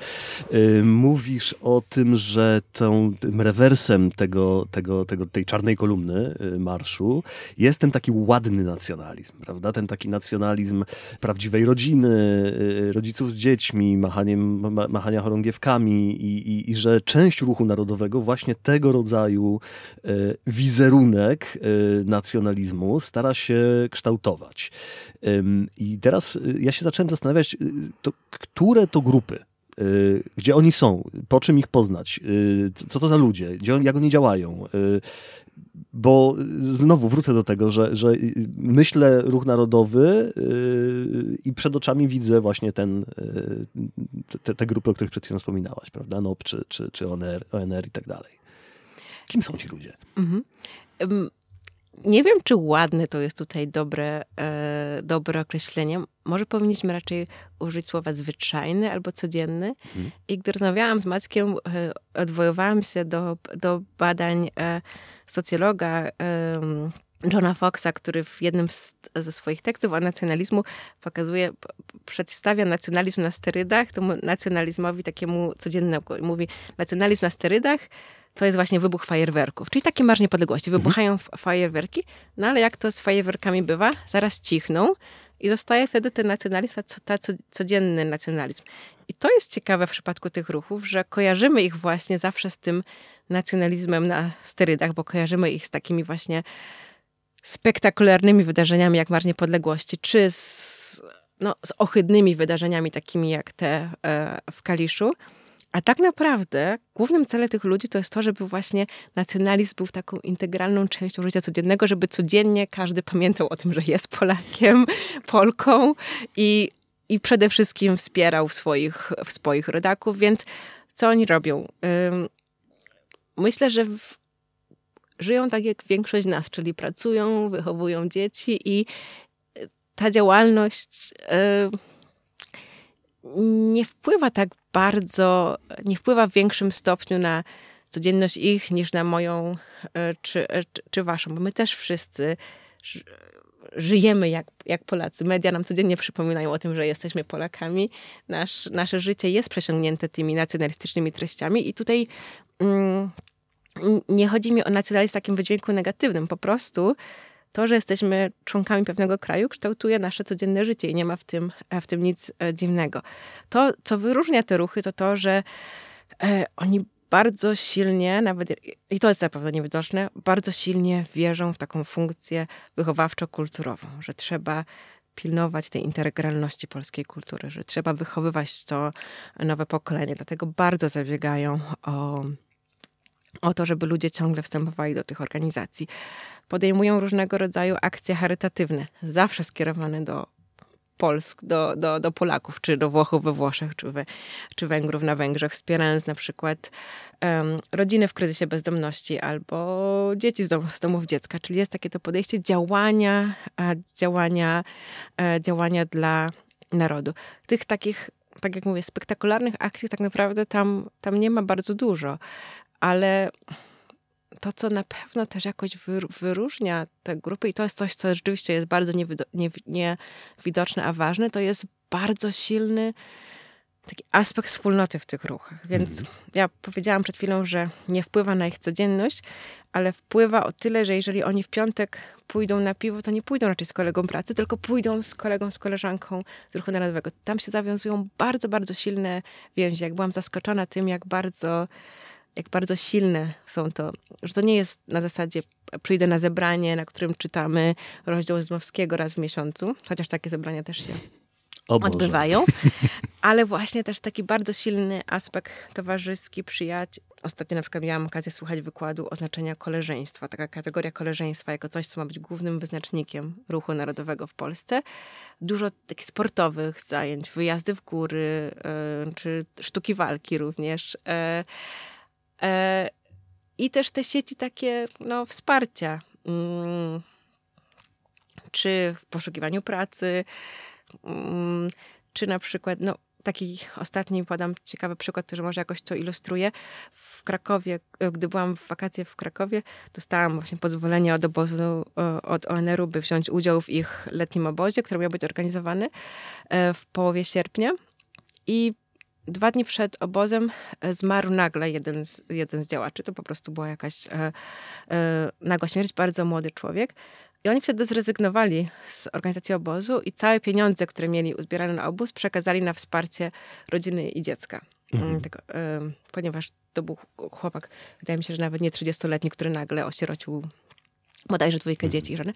Yy, mówisz o tym, że tą, tym rewersem tego, tego, tego, tej czarnej kolumny y, marszu jest ten taki ładny nacjonalizm, prawda? Ten taki nacjonalizm prawdziwej rodziny, rodziców z dziećmi, machaniem, machania chorągiewkami i, i, i że część ruchu narodowego właśnie tego rodzaju wizerunek kierunek y, nacjonalizmu stara się kształtować. I teraz y, ja się zacząłem zastanawiać, y, to, które to grupy gdzie oni są, po czym ich poznać, co to za ludzie, jak oni działają. Bo znowu wrócę do tego, że, że myślę ruch narodowy i przed oczami widzę właśnie ten, te, te grupy, o których przed chwilą wspominałaś, prawda? NOP czy, czy, czy ONR, ONR i tak dalej. Kim są ci ludzie? Mhm. Nie wiem, czy ładne to jest tutaj dobre, e, dobre określenie. Może powinniśmy raczej użyć słowa zwyczajny albo codzienny. Mhm. I gdy rozmawiałam z Maćkiem, e, odwoływałam się do, do badań e, socjologa Johna Foxa, który w jednym z, ze swoich tekstów o nacjonalizmu pokazuje, przedstawia nacjonalizm na sterydach, temu nacjonalizmowi takiemu codziennemu. Mówi, nacjonalizm na sterydach to jest właśnie wybuch fajerwerków, czyli taki Marsz Niepodległości. Mhm. Wybuchają fajerwerki, no ale jak to z fajerwerkami bywa? Zaraz cichną i zostaje wtedy ten nacjonalizm, ta, ta codzienny nacjonalizm. I to jest ciekawe w przypadku tych ruchów, że kojarzymy ich właśnie zawsze z tym nacjonalizmem na sterydach, bo kojarzymy ich z takimi właśnie spektakularnymi wydarzeniami jak Marsz Niepodległości, czy z, no, z ohydnymi wydarzeniami takimi jak te e, w Kaliszu. A tak naprawdę głównym celem tych ludzi to jest to, żeby właśnie nacjonalizm był taką integralną częścią życia codziennego, żeby codziennie każdy pamiętał o tym, że jest Polakiem, Polką i, i przede wszystkim wspierał swoich, swoich rodaków. Więc co oni robią? Myślę, że w, żyją tak jak większość nas, czyli pracują, wychowują dzieci i ta działalność nie wpływa tak bardzo, nie wpływa w większym stopniu na codzienność ich niż na moją czy, czy, czy waszą, bo my też wszyscy żyjemy jak, jak Polacy. Media nam codziennie przypominają o tym, że jesteśmy Polakami. Nasz, nasze życie jest przesiągnięte tymi nacjonalistycznymi treściami i tutaj mm, nie chodzi mi o nacjonalizm w takim wydźwięku negatywnym. Po prostu to, że jesteśmy członkami pewnego kraju, kształtuje nasze codzienne życie i nie ma w tym, w tym nic e, dziwnego. To, co wyróżnia te ruchy, to to, że e, oni bardzo silnie, nawet i to jest zapewne niewidoczne, bardzo silnie wierzą w taką funkcję wychowawczo-kulturową, że trzeba pilnować tej integralności polskiej kultury, że trzeba wychowywać to nowe pokolenie. Dlatego bardzo zabiegają o o to, żeby ludzie ciągle wstępowali do tych organizacji. Podejmują różnego rodzaju akcje charytatywne, zawsze skierowane do Polsk, do, do, do Polaków, czy do Włochów we Włoszech, czy, we, czy Węgrów na Węgrzech, wspierając na przykład um, rodziny w kryzysie bezdomności albo dzieci z, dom, z domów dziecka. Czyli jest takie to podejście działania, działania, e, działania dla narodu. Tych takich tak jak mówię, spektakularnych akcji tak naprawdę tam, tam nie ma bardzo dużo ale to, co na pewno też jakoś wyróżnia te grupy, i to jest coś, co rzeczywiście jest bardzo niewidoczne, a ważne, to jest bardzo silny taki aspekt wspólnoty w tych ruchach. Więc mm. ja powiedziałam przed chwilą, że nie wpływa na ich codzienność, ale wpływa o tyle, że jeżeli oni w piątek pójdą na piwo, to nie pójdą raczej z kolegą pracy, tylko pójdą z kolegą, z koleżanką z ruchu narodowego. Tam się zawiązują bardzo, bardzo silne więzi. Jak byłam zaskoczona tym, jak bardzo jak bardzo silne są to, że to nie jest na zasadzie przyjdę na zebranie, na którym czytamy rozdział Zmowskiego raz w miesiącu, chociaż takie zebrania też się odbywają, ale właśnie też taki bardzo silny aspekt towarzyski, przyjaciół. Ostatnio na przykład miałam okazję słuchać wykładu o znaczeniu koleżeństwa. Taka kategoria koleżeństwa jako coś, co ma być głównym wyznacznikiem ruchu narodowego w Polsce. Dużo takich sportowych zajęć, wyjazdy w góry, yy, czy sztuki walki również. E, I też te sieci takie no, wsparcia. Mm, czy w poszukiwaniu pracy, mm, czy na przykład, no taki ostatni podam ciekawy przykład, że może jakoś to ilustruje. W Krakowie, e, gdy byłam w wakacje w Krakowie, dostałam właśnie pozwolenie od obozu, od ONR-u, by wziąć udział w ich letnim obozie, który miał być organizowany e, w połowie sierpnia. I dwa dni przed obozem e, zmarł nagle jeden z, jeden z działaczy. To po prostu była jakaś e, e, nagła śmierć, bardzo młody człowiek. I oni wtedy zrezygnowali z organizacji obozu i całe pieniądze, które mieli uzbierane na obóz, przekazali na wsparcie rodziny i dziecka. Mm, mhm. Tego, e, ponieważ to był chłopak, wydaje mi się, że nawet nie 30-letni, który nagle osierocił bodajże dwójkę mhm. dzieci i żonę.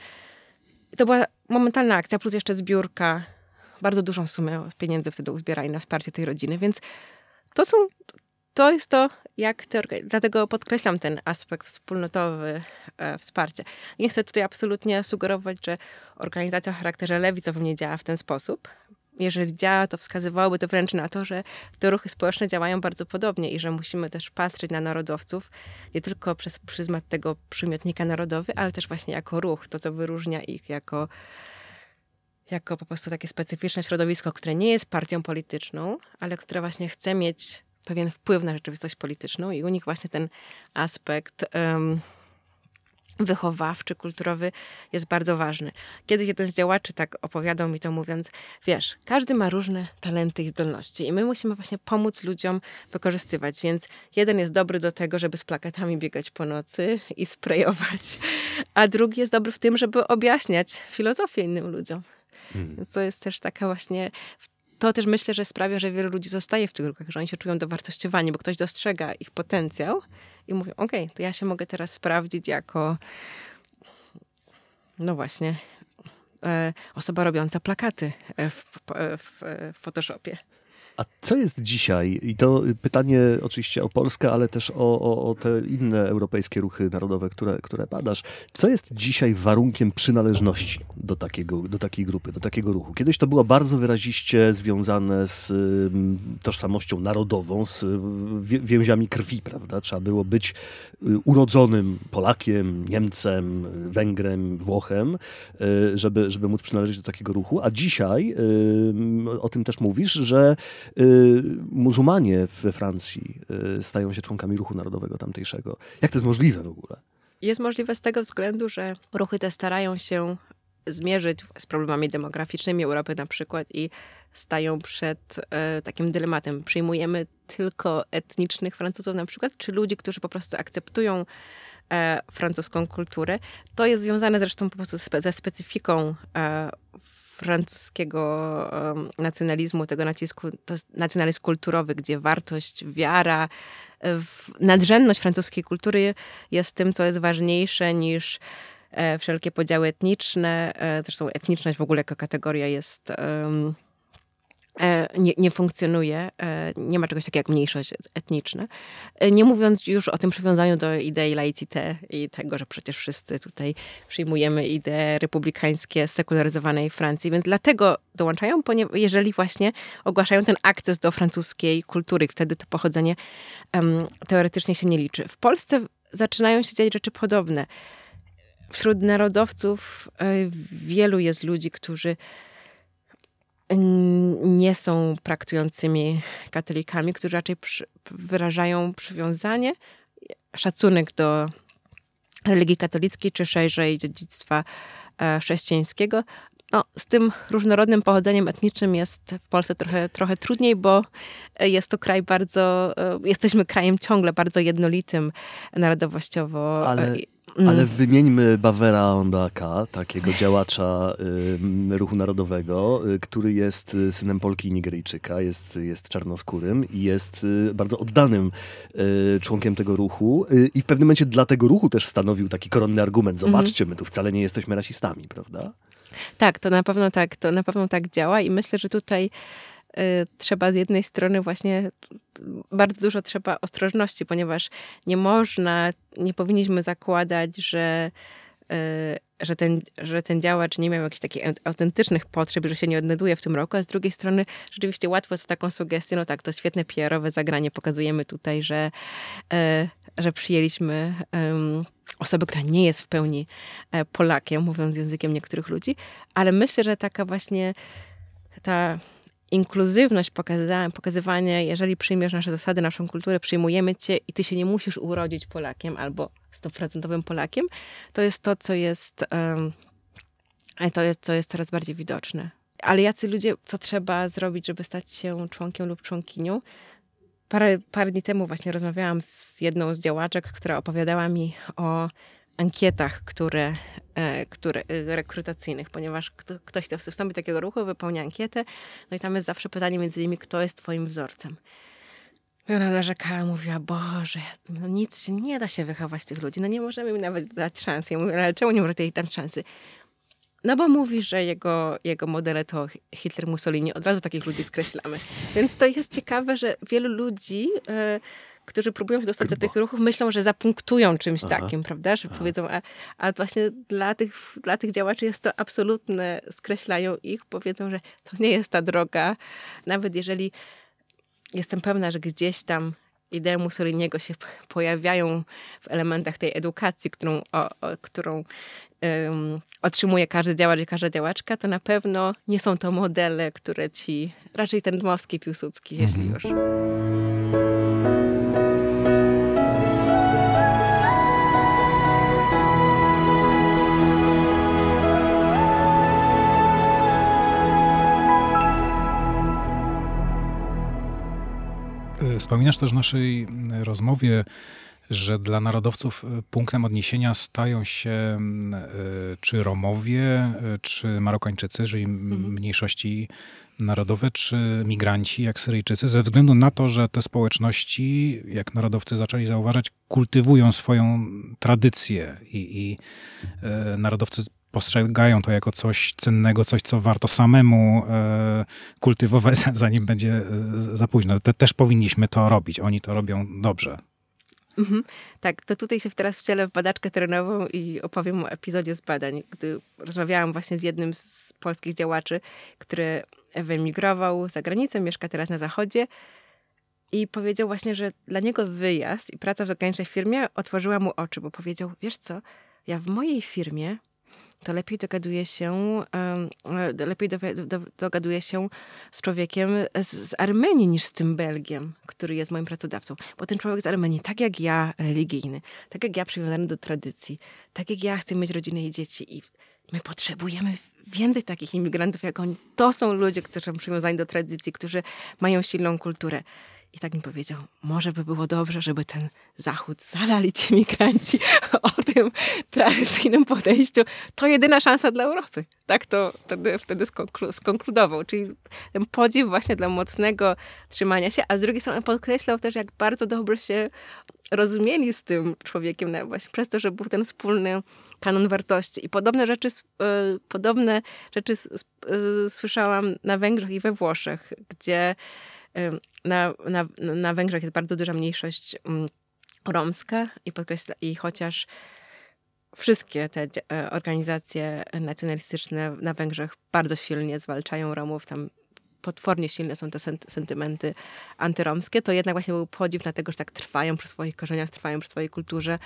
To była momentalna akcja, plus jeszcze zbiórka bardzo dużą sumę pieniędzy wtedy uzbierali na wsparcie tej rodziny, więc to są, to jest to, jak te, dlatego podkreślam ten aspekt wspólnotowy e, wsparcia. Nie chcę tutaj absolutnie sugerować, że organizacja o charakterze lewicowym nie działa w ten sposób. Jeżeli działa, to wskazywałoby to wręcz na to, że te ruchy społeczne działają bardzo podobnie i że musimy też patrzeć na narodowców nie tylko przez pryzmat tego przymiotnika narodowy, ale też właśnie jako ruch, to co wyróżnia ich jako jako po prostu takie specyficzne środowisko, które nie jest partią polityczną, ale które właśnie chce mieć pewien wpływ na rzeczywistość polityczną i u nich właśnie ten aspekt um, wychowawczy, kulturowy jest bardzo ważny. Kiedyś jeden z działaczy tak opowiadał mi to mówiąc, wiesz, każdy ma różne talenty i zdolności i my musimy właśnie pomóc ludziom wykorzystywać, więc jeden jest dobry do tego, żeby z plakatami biegać po nocy i sprayować, a drugi jest dobry w tym, żeby objaśniać filozofię innym ludziom. Hmm. To jest też taka właśnie to też myślę, że sprawia, że wielu ludzi zostaje w tych grupach, że oni się czują dowartościowani, bo ktoś dostrzega ich potencjał i mówią, okej, okay, to ja się mogę teraz sprawdzić jako no właśnie e, osoba robiąca plakaty w, w, w, w Photoshopie. A co jest dzisiaj, i to pytanie oczywiście o Polskę, ale też o, o, o, te inne europejskie ruchy narodowe, które, które badasz, co jest dzisiaj warunkiem przynależności do, takiego, do takiej grupy, do takiego ruchu? Kiedyś to było bardzo wyraziście związane z tożsamością narodową, z więziami krwi, prawda? Trzeba było być y, urodzonym Polakiem, Niemcem, Węgrem, Włochem, y, żeby, żeby móc przynależeć do takiego ruchu. A dzisiaj, o tym też mówisz, że muzułmanie we Francji y, stają się członkami ruchu narodowego tamtejszego. Jak to jest możliwe w ogóle? Jest możliwe z tego względu, że ruchy te starają się zmierzyć z problemami demograficznymi Europy na przykład i stają przed e, takim dylematem. Przyjmujemy tylko etnicznych Francuzów na przykład, czy ludzi, którzy po prostu akceptują e, francuską kulturę. To jest związane zresztą po prostu ze specyfiką e, francuskiego nacjonalizmu, tego nacisku, to jest nacjonalizm kulturowy, gdzie wartość, wiara, nadrzędność francuskiej kultury jest tym, co jest ważniejsze niż e, wszelkie podziały etniczne. E, zresztą etniczność w ogóle jako kategoria jest... E, nie, nie, funkcjonuje, e, nie ma czegoś takiego jak mniejszość etniczna. E, nie mówiąc już o tym przywiązaniu do idei laicite i tego, że przecież wszyscy tutaj przyjmujemy idee republikańskie sekularyzowanej Francji, więc dlatego dołączają, jeżeli właśnie ogłaszają ten akces do francuskiej kultury, wtedy to pochodzenie um, teoretycznie się nie liczy. W Polsce zaczynają się dziać rzeczy podobne. Wśród narodowców wielu jest ludzi, którzy nie są praktykującymi katolikami, którzy raczej przy, wyrażają przywiązanie, szacunek do religii katolickiej, czy szerzej dziedzictwa e, chrześcijańskiego. No, z tym różnorodnym pochodzeniem etnicznym jest w Polsce trochę, trochę trudniej, bo jest to kraj bardzo, e, jesteśmy krajem ciągle bardzo jednolitym narodowościowo. Ale Mm. Ale wymieńmy Bavera Ondaka, takiego działacza y, ruchu narodowego, y, który jest y, synem Polki i Nigeryjczyka, jest, jest czarnoskórym i jest y, bardzo oddanym y, członkiem tego ruchu y, i w pewnym momencie dla tego ruchu też stanowił taki koronny argument. Mhm. Zobaczcie, my tu wcale nie jesteśmy rasistami, prawda? Tak, to na pewno tak, to na pewno tak działa i myślę, że tutaj trzeba z jednej strony właśnie bardzo dużo trzeba ostrożności, ponieważ nie można, nie powinniśmy zakładać, że e, że ten, że ten działacz nie miał jakichś takich autentycznych potrzeb, że się nie odnajduje w tym roku, a z drugiej strony rzeczywiście łatwo z taką sugestią, no tak, to świetne PR-owe zagranie, pokazujemy tutaj, że, e, że przyjęliśmy osobę, która nie jest w pełni e, Polakiem, mówiąc językiem niektórych ludzi, ale myślę, że taka właśnie ta inkluzywność, pokazywanie, jeżeli przyjmiesz nasze zasady, naszą kulturę, przyjmujemy cię i ty się nie musisz urodzić Polakiem albo stuprocentowym Polakiem, to jest to, co jest, um, to jest, co jest coraz bardziej widoczne. Ale jacy ludzie, co trzeba zrobić, żeby stać się członkiem lub członkinią? Parę, parę dni temu właśnie rozmawiałam z jedną z działaczek, która opowiadała mi o ankietach, które, e, które e, rekrutacyjnych, ponieważ kto, ktoś chce wstąpić do takiego ruchu, wypełnia ankietę, no i tam jest zawsze pytanie między innymi, kto jest twoim wzorcem. I ona narzekała, mówiła, Boże, no nic się nie da się wychować tych ludzi, no nie możemy im nawet dać szansy. Ja mówię, ale czemu nie możecie dać szansy? No bo mówi, że jego, jego modele to Hitler, Mussolini, od razu takich ludzi skreślamy. Więc to jest ciekawe, że wielu ludzi... Yy, którzy próbują się dostać do tych ruchów, myślą, że zapunktują czymś Aha. takim, prawda? Że Aha. powiedzą, a, a właśnie dla tych, dla tych działaczy jest to absolutne, skreślają ich, powiedzą, że to nie jest ta droga. Nawet jeżeli jestem pewna, że gdzieś tam idee Mussoliniego się pojawiają w elementach tej edukacji, którą, o, o, którą um, otrzymuje każdy działacz i każda działaczka, to na pewno nie są to modele, które ci, raczej ten Dmowski, Piłsudski, mhm. jeśli już. Wspominasz też w naszej rozmowie, że dla narodowców punktem odniesienia stają się czy Romowie, czy Marokańczycy, czyli mhm. mniejszości narodowe, czy migranci, jak Syryjczycy, ze względu na to, że te społeczności, jak narodowcy zaczęli zauważać, kultywują swoją tradycję i, i narodowcy postrzegają to jako coś cennego, coś, co warto samemu e, kultywować, zanim będzie e, za późno. Te, też powinniśmy to robić. Oni to robią dobrze. Mhm. Tak, to tutaj się teraz wcielę w badaczkę terenową i opowiem o epizodzie z badań, gdy rozmawiałam właśnie z jednym z polskich działaczy, który wyemigrował za granicę, mieszka teraz na zachodzie i powiedział właśnie, że dla niego wyjazd i praca w zagranicznej firmie otworzyła mu oczy, bo powiedział, wiesz co, ja w mojej firmie to lepiej dogaduję się, e, lepiej dogaduję się z człowiekiem z, z, Armenii niż z tym Belgiem, który jest moim pracodawcą. Bo ten człowiek z Armenii, tak jak ja, religijny, tak jak ja przywiązany do tradycji, tak jak ja chcę mieć rodzinę i dzieci i my potrzebujemy więcej takich imigrantów jak oni. To są ludzie, którzy są przywiązani do tradycji, którzy mają silną kulturę. I tak mi powiedział, może by było dobrze, żeby ten Zachód zalali ci migranci o tym tradycyjnym podejściu. To jedyna szansa dla Europy. Tak to wtedy, wtedy skonklu skonkludował. Czyli ten podziw właśnie dla mocnego trzymania się, a z drugiej strony podkreślał też, jak bardzo dobrze się rozumieli z tym człowiekiem, właśnie przez to, że był ten wspólny kanon wartości. I podobne rzeczy, e, podobne rzeczy słyszałam na Węgrzech i we Włoszech, gdzie na, na, na Węgrzech jest bardzo duża mniejszość mm, romska i, podkreśla, i chociaż wszystkie te e, organizacje nacjonalistyczne na Węgrzech bardzo silnie zwalczają Romów, tam potwornie silne są te sentymenty antyromskie, to jednak właśnie był podziw na tego, że tak trwają przy swoich korzeniach, trwają przy swojej kulturze,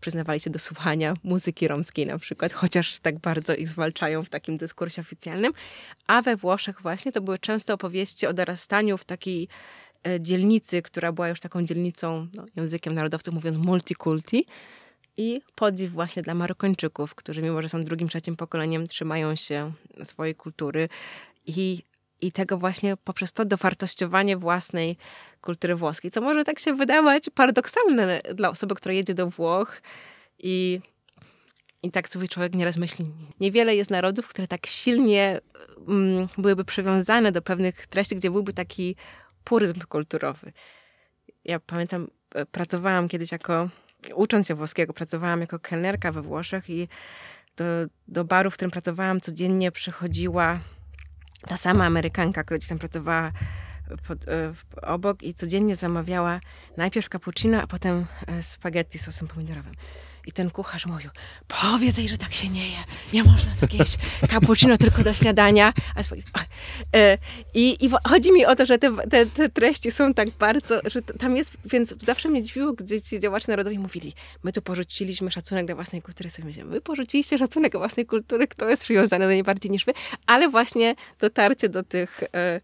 przyznawali się do słuchania muzyki romskiej na przykład, chociaż tak bardzo ich zwalczają w takim dyskursie oficjalnym. A we Włoszech właśnie to były często opowieści o dorastaniu w takiej e, dzielnicy, która była już taką dzielnicą, no, językiem narodowców mówiąc multikulti, i podziw właśnie dla Marokończyków, którzy mimo, że są drugim, trzecim pokoleniem, trzymają się swojej kultury i i tego właśnie poprzez to dowartościowanie własnej kultury włoskiej, co może tak się wydawać paradoksalne dla osoby, która jedzie do Włoch i, i tak sobie człowiek nieraz myśli. Niewiele jest narodów, które tak silnie mm, byłyby przywiązane do pewnych treści, gdzie byłby taki puryzm kulturowy. Ja pamiętam, e, pracowałam kiedyś jako, ucząc się włoskiego, pracowałam jako kelnerka we Włoszech i do, do baru, w którym pracowałam, codziennie przychodziła ta sama Amerykanka, która gdzieś tam pracowała pod, e, obok i codziennie zamawiała najpierw cappuccino, a potem e, spaghetti z sosem pomidorowym. I ten kucharz mówił, powiedz jej, że tak się nie je. Nie można tak jeść cappuccino tylko do śniadania. E, I, I chodzi mi o to, że te, te, te, treści są tak bardzo, że tam jest, więc zawsze mnie dziwiło, gdy ci działacze narodowi mówili, my tu porzuciliśmy szacunek dla własnej kultury. Sobie myślałem, wy porzuciliście szacunek dla własnej kultury, kto jest przywiązany do niej bardziej niż wy, ale właśnie dotarcie do tych, e,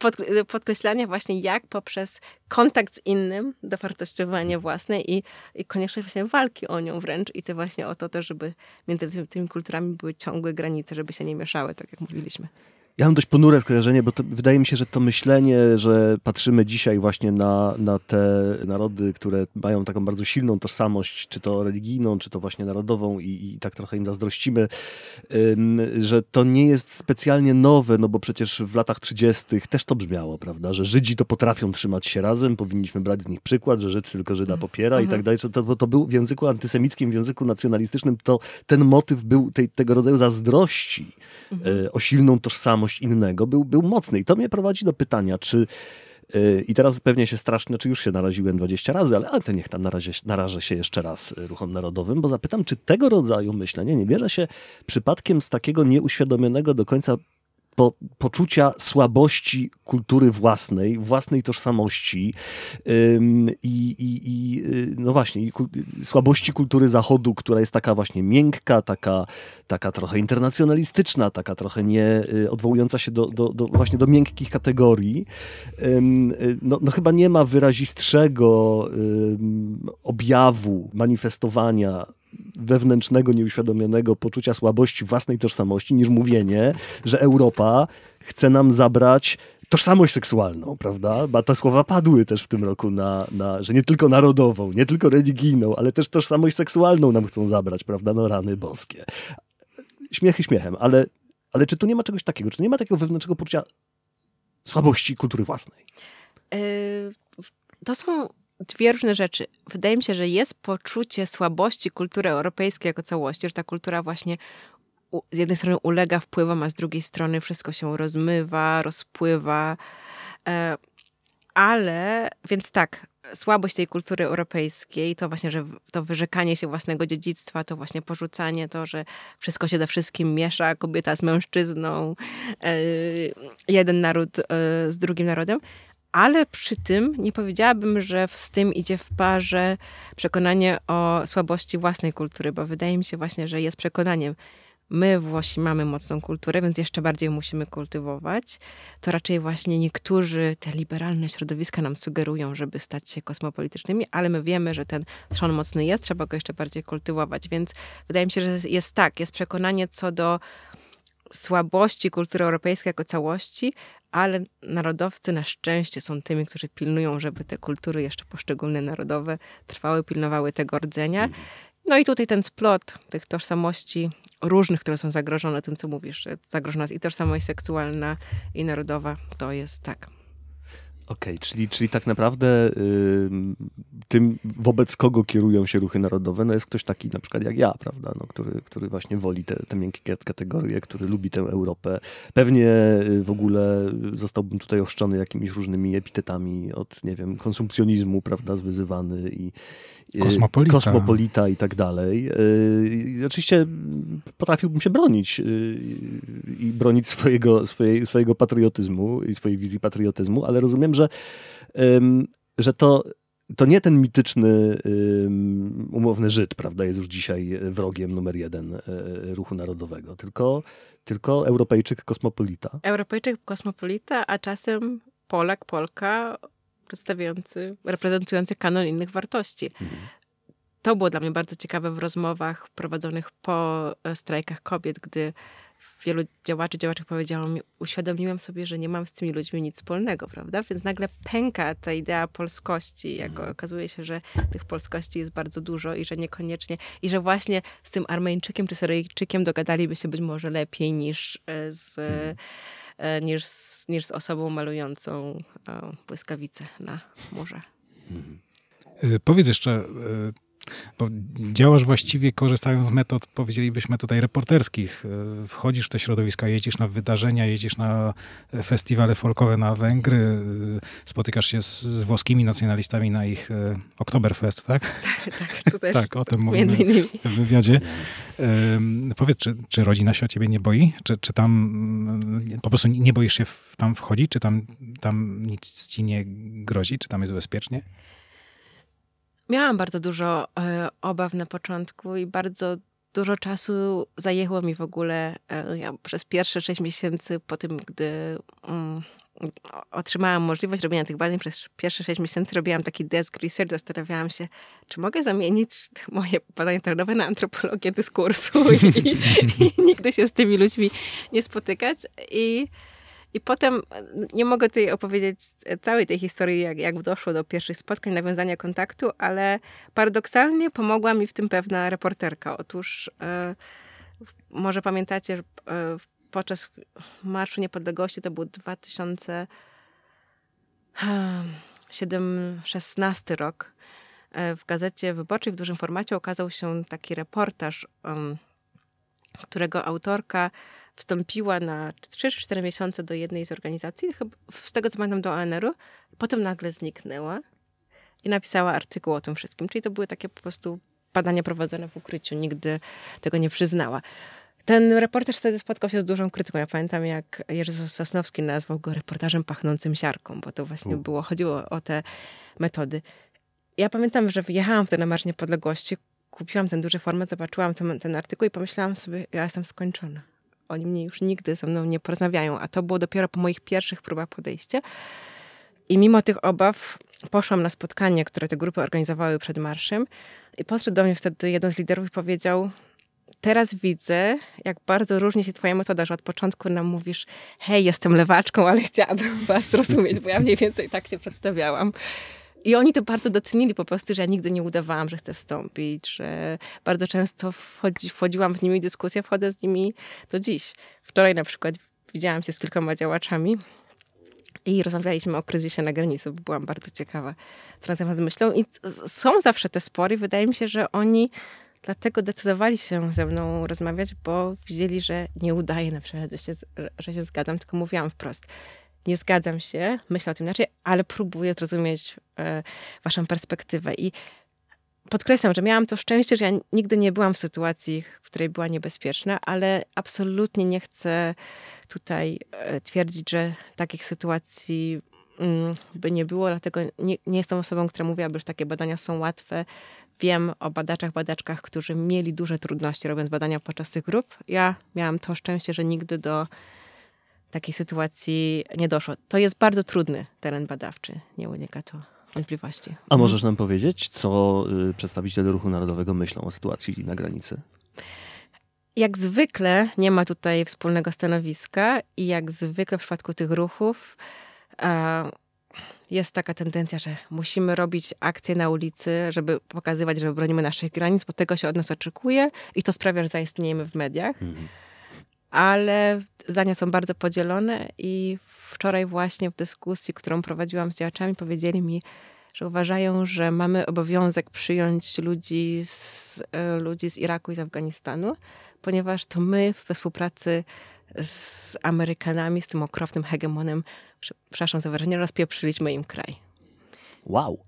pod, podkreślania właśnie jak poprzez kontakt z innym, dowartościowanie własne i, i konieczność właśnie walki o nią wręcz i to właśnie o to też, żeby między tymi, tymi kulturami były ciągłe granice, żeby się nie mieszały, tak jak mówiliśmy. Ja mam dość ponure skojarzenie, bo to, wydaje mi się, że to myślenie, że patrzymy dzisiaj właśnie na, na te narody, które mają taką bardzo silną tożsamość, czy to religijną, czy to właśnie narodową i, i tak trochę im zazdrościmy, ym, że to nie jest specjalnie nowe, no bo przecież w latach 30. też to brzmiało, prawda, że Żydzi to potrafią trzymać się razem, powinniśmy brać z nich przykład, że Żyd tylko Żyda popiera mhm. i tak dalej. To, to był w języku antysemickim, w języku nacjonalistycznym, to ten motyw był tej, tego rodzaju zazdrości mhm. y, o silną tożsamość innego, był, był mocny. I to mnie prowadzi do pytania, czy yy, i teraz pewnie się strasznie, czy już się naraziłem 20 razy, ale, ale to niech tam narazie, narażę się jeszcze raz y, ruchom narodowym, bo zapytam, czy tego rodzaju myślenie nie bierze się przypadkiem z takiego nieuświadomionego do końca po, poczucia słabości kultury własnej, własnej tożsamości i, y, no właśnie, słabości kultury Zachodu, która jest taka właśnie miękka, taka, taka trochę internacjonalistyczna, taka trochę nie y, odwołująca się do, do, do właśnie do miękkich kategorii. Y, no, no, chyba nie ma wyrazistszego objawu manifestowania wewnętrznego, nieuświadomionego poczucia słabości własnej tożsamości, niż mówienie, że Europa chce nam zabrać tożsamość seksualną, prawda? Bo te słowa padły też w tym roku na, na, że nie tylko narodową, nie tylko religijną, ale też tożsamość seksualną nam chcą zabrać, prawda? No rany boskie. Śmiechy śmiechem, ale, ale czy tu nie ma czegoś takiego? Czy nie ma takiego wewnętrznego poczucia słabości kultury własnej? Yy, to są dwie różne rzeczy. Wydaje mi się, że jest poczucie słabości kultury europejskiej jako całości, że ta kultura właśnie u, z jednej strony ulega wpływom, a z drugiej strony wszystko się rozmywa, rozpływa. E, ale, więc tak, słabość tej kultury europejskiej, to właśnie, że to wyrzekanie się własnego dziedzictwa, to właśnie porzucanie, to, że wszystko się ze wszystkim miesza, kobieta z mężczyzną, e, jeden naród e, z drugim narodem. Ale przy tym nie powiedziałabym, że z tym idzie w parze przekonanie o słabości własnej kultury, bo wydaje mi się właśnie, że jest przekonaniem, my Włosi mamy mocną kulturę, więc jeszcze bardziej musimy kultywować, to raczej właśnie niektórzy te liberalne środowiska nam sugerują, żeby stać się kosmopolitycznymi, ale my wiemy, że ten trzon mocny jest, trzeba go jeszcze bardziej kultywować, więc wydaje mi się, że jest tak, jest przekonanie co do słabości kultury europejskiej jako całości, ale narodowcy na szczęście są tymi, którzy pilnują, żeby te kultury jeszcze poszczególne narodowe trwały, pilnowały tego rdzenia. No i tutaj ten splot tych tożsamości różnych, które są zagrożone tym, co mówisz. Zagrożona jest i tożsamość seksualna, i narodowa. To jest tak. Okej, okay, czyli, czyli tak naprawdę y, tym, wobec kogo kierują się ruchy narodowe, no jest ktoś taki na przykład jak ja, prawda, no, który, który właśnie woli te, te miękkie kategorie, który lubi tę Europę. Pewnie y, w ogóle zostałbym tutaj oszczony jakimiś różnymi epitetami od, nie wiem, konsumpcjonizmu, prawda, zwyzywany i, y, kosmopolita. kosmopolita i tak dalej. Y, oczywiście potrafiłbym się bronić i bronić swojego, swojej, swojego patriotyzmu i swojej wizji patriotyzmu, ale rozumiem, że, że to, to nie ten mityczny umowny Żyd, prawda, jest już dzisiaj wrogiem numer jeden e, ruchu narodowego, tylko, tylko Europejczyk kosmopolita. Europejczyk kosmopolita, a czasem Polak, Polka przedstawiający, reprezentujący kanon innych wartości. Mhm. To było dla mnie bardzo ciekawe w rozmowach prowadzonych po e, strajkach kobiet, gdy wielu działaczy, działaczek powiedziało mi, uświadomiłem sobie, że nie mam z tymi ludźmi nic wspólnego, prawda? Więc nagle pęka ta idea polskości, jako mhm. okazuje się, że tych polskości jest bardzo dużo i że niekoniecznie, i że właśnie z tym Armeńczykiem czy Syryjczykiem dogadaliby się być może lepiej niż e, z, mhm. e, niż, z, niż z osobą malującą błyskawice na murze. Mhm. Powiedz jeszcze, bo działasz właściwie korzystając z metod, powiedzielibyśmy tutaj reporterskich. E, wchodzisz w te środowiska, jeździsz na wydarzenia, jeździsz na festiwale folkowe na Węgry, e, spotykasz się z, z włoskimi nacjonalistami na ich e, Oktoberfest, tak? tak, to też. tak, o tym mówimy w wywiadzie. powiedz, czy, czy rodzina się o ciebie nie boi? Czy, czy tam mm, po prostu nie boisz się w, tam wchodzić? Czy tam, tam nic ci nie grozi? Czy tam jest bezpiecznie? Miałam bardzo dużo e, obaw na początku i bardzo dużo czasu zajęło mi w ogóle e, ja przez pierwsze sześć miesięcy po tym, gdy mm, otrzymałam możliwość robienia tych badań przez pierwsze sześć miesięcy robiłam taki desk research, zastanawiałam się, czy mogę zamienić moje badania terenowe na antropologię dyskursu i, i, i nigdy się z tymi ludźmi nie spotykać. I i potem nie mogę tutaj opowiedzieć całej tej historii, jak, jak doszło do pierwszych spotkań, nawiązania kontaktu, ale paradoksalnie pomogła mi w tym pewna reporterka. Otóż e, może pamiętacie, że e, podczas Marszu Niepodległości, to był 2016 rok, e, w gazecie wyborczej w dużym formacie okazał się taki reportaż, którego autorka wstąpiła na 3-4 miesiące do jednej z organizacji, z tego co pamiętam do ONR-u, potem nagle zniknęła i napisała artykuł o tym wszystkim. Czyli to były takie po prostu badania prowadzone w ukryciu, nigdy tego nie przyznała. Ten reportaż wtedy spotkał się z dużą krytyką. Ja pamiętam, jak Jerzy Sosnowski nazwał go reportażem pachnącym siarką, bo to właśnie było, chodziło o te metody. Ja pamiętam, że wyjechałam wtedy na Marsz Niepodległości, kupiłam ten duży format, zobaczyłam ten, ten artykuł i pomyślałam sobie, ja jestem skończona oni mnie już nigdy ze mną nie porozmawiają, a to było dopiero po moich pierwszych próbach podejścia. I mimo tych obaw poszłam na spotkanie, które te grupy organizowały przed marszem i podszedł do mnie wtedy jeden z liderów i powiedział, teraz widzę, jak bardzo różni się twoja metoda, że od początku nam mówisz, hej, jestem lewaczką, ale chciałabym was zrozumieć, bo ja mniej więcej tak się przedstawiałam. I oni to bardzo docenili po prostu, że ja nigdy nie udawałam, że chcę wstąpić, że bardzo często wchodzi, wchodziłam w nimi dyskusję, wchodzę z nimi do dziś. Wczoraj na przykład widziałam się z kilkoma działaczami i rozmawialiśmy o kryzysie na granicy, bo byłam bardzo ciekawa, co na temat myślą. I są zawsze te spory. Wydaje mi się, że oni dlatego decydowali się ze mną rozmawiać, bo widzieli, że nie udaje na przykład, że się, że się zgadzam, tylko mówiłam wprost. Nie zgadzam się, myślę o tym inaczej, ale próbuję zrozumieć e, waszą perspektywę. I podkreślam, że miałam to szczęście, że ja nigdy nie byłam w sytuacji, w której była niebezpieczna, ale absolutnie nie chcę tutaj e, twierdzić, że takich sytuacji mm, by nie było, dlatego nie, nie jestem osobą, która mówiłaby, że takie badania są łatwe. Wiem o badaczach, badaczkach, którzy mieli duże trudności robiąc badania podczas tych grup. Ja miałam to szczęście, że nigdy do takiej sytuacji nie doszło. To jest bardzo trudny teren badawczy, nie ulega to wątpliwości. A możesz nam powiedzieć, co y, przedstawiciele Ruchu Narodowego myślą o sytuacji na granicy? Jak zwykle nie ma tutaj wspólnego stanowiska i jak zwykle w przypadku tych ruchów e, jest taka tendencja, że musimy robić akcje na ulicy, żeby pokazywać, że bronimy naszych granic, bo tego się od nas oczekuje i to sprawia, że zaistniejemy w mediach. Mhm. Ale zdania są bardzo podzielone i wczoraj właśnie w dyskusji, którą prowadziłam z działaczami, powiedzieli mi, że uważają, że mamy obowiązek przyjąć ludzi z, e, ludzi z Iraku i z Afganistanu, ponieważ to my we współpracy z Amerykanami, z tym okropnym hegemonem, przepraszam za wyrażenie, rozpieprzyliśmy im kraj. Wow.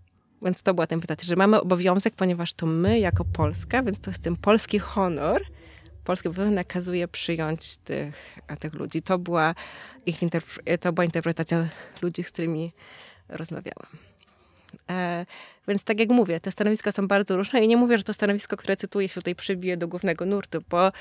Więc to była ten pytanie, że mamy obowiązek, ponieważ to my jako Polska, więc to jest ten polski honor, polski nakazuje przyjąć tych, tych ludzi. To była, ich to była interpretacja ludzi, z którymi rozmawiałam. E, więc tak jak mówię, te stanowiska są bardzo różne i nie mówię, że to stanowisko, które cytuję się tutaj przybije do głównego nurtu, bo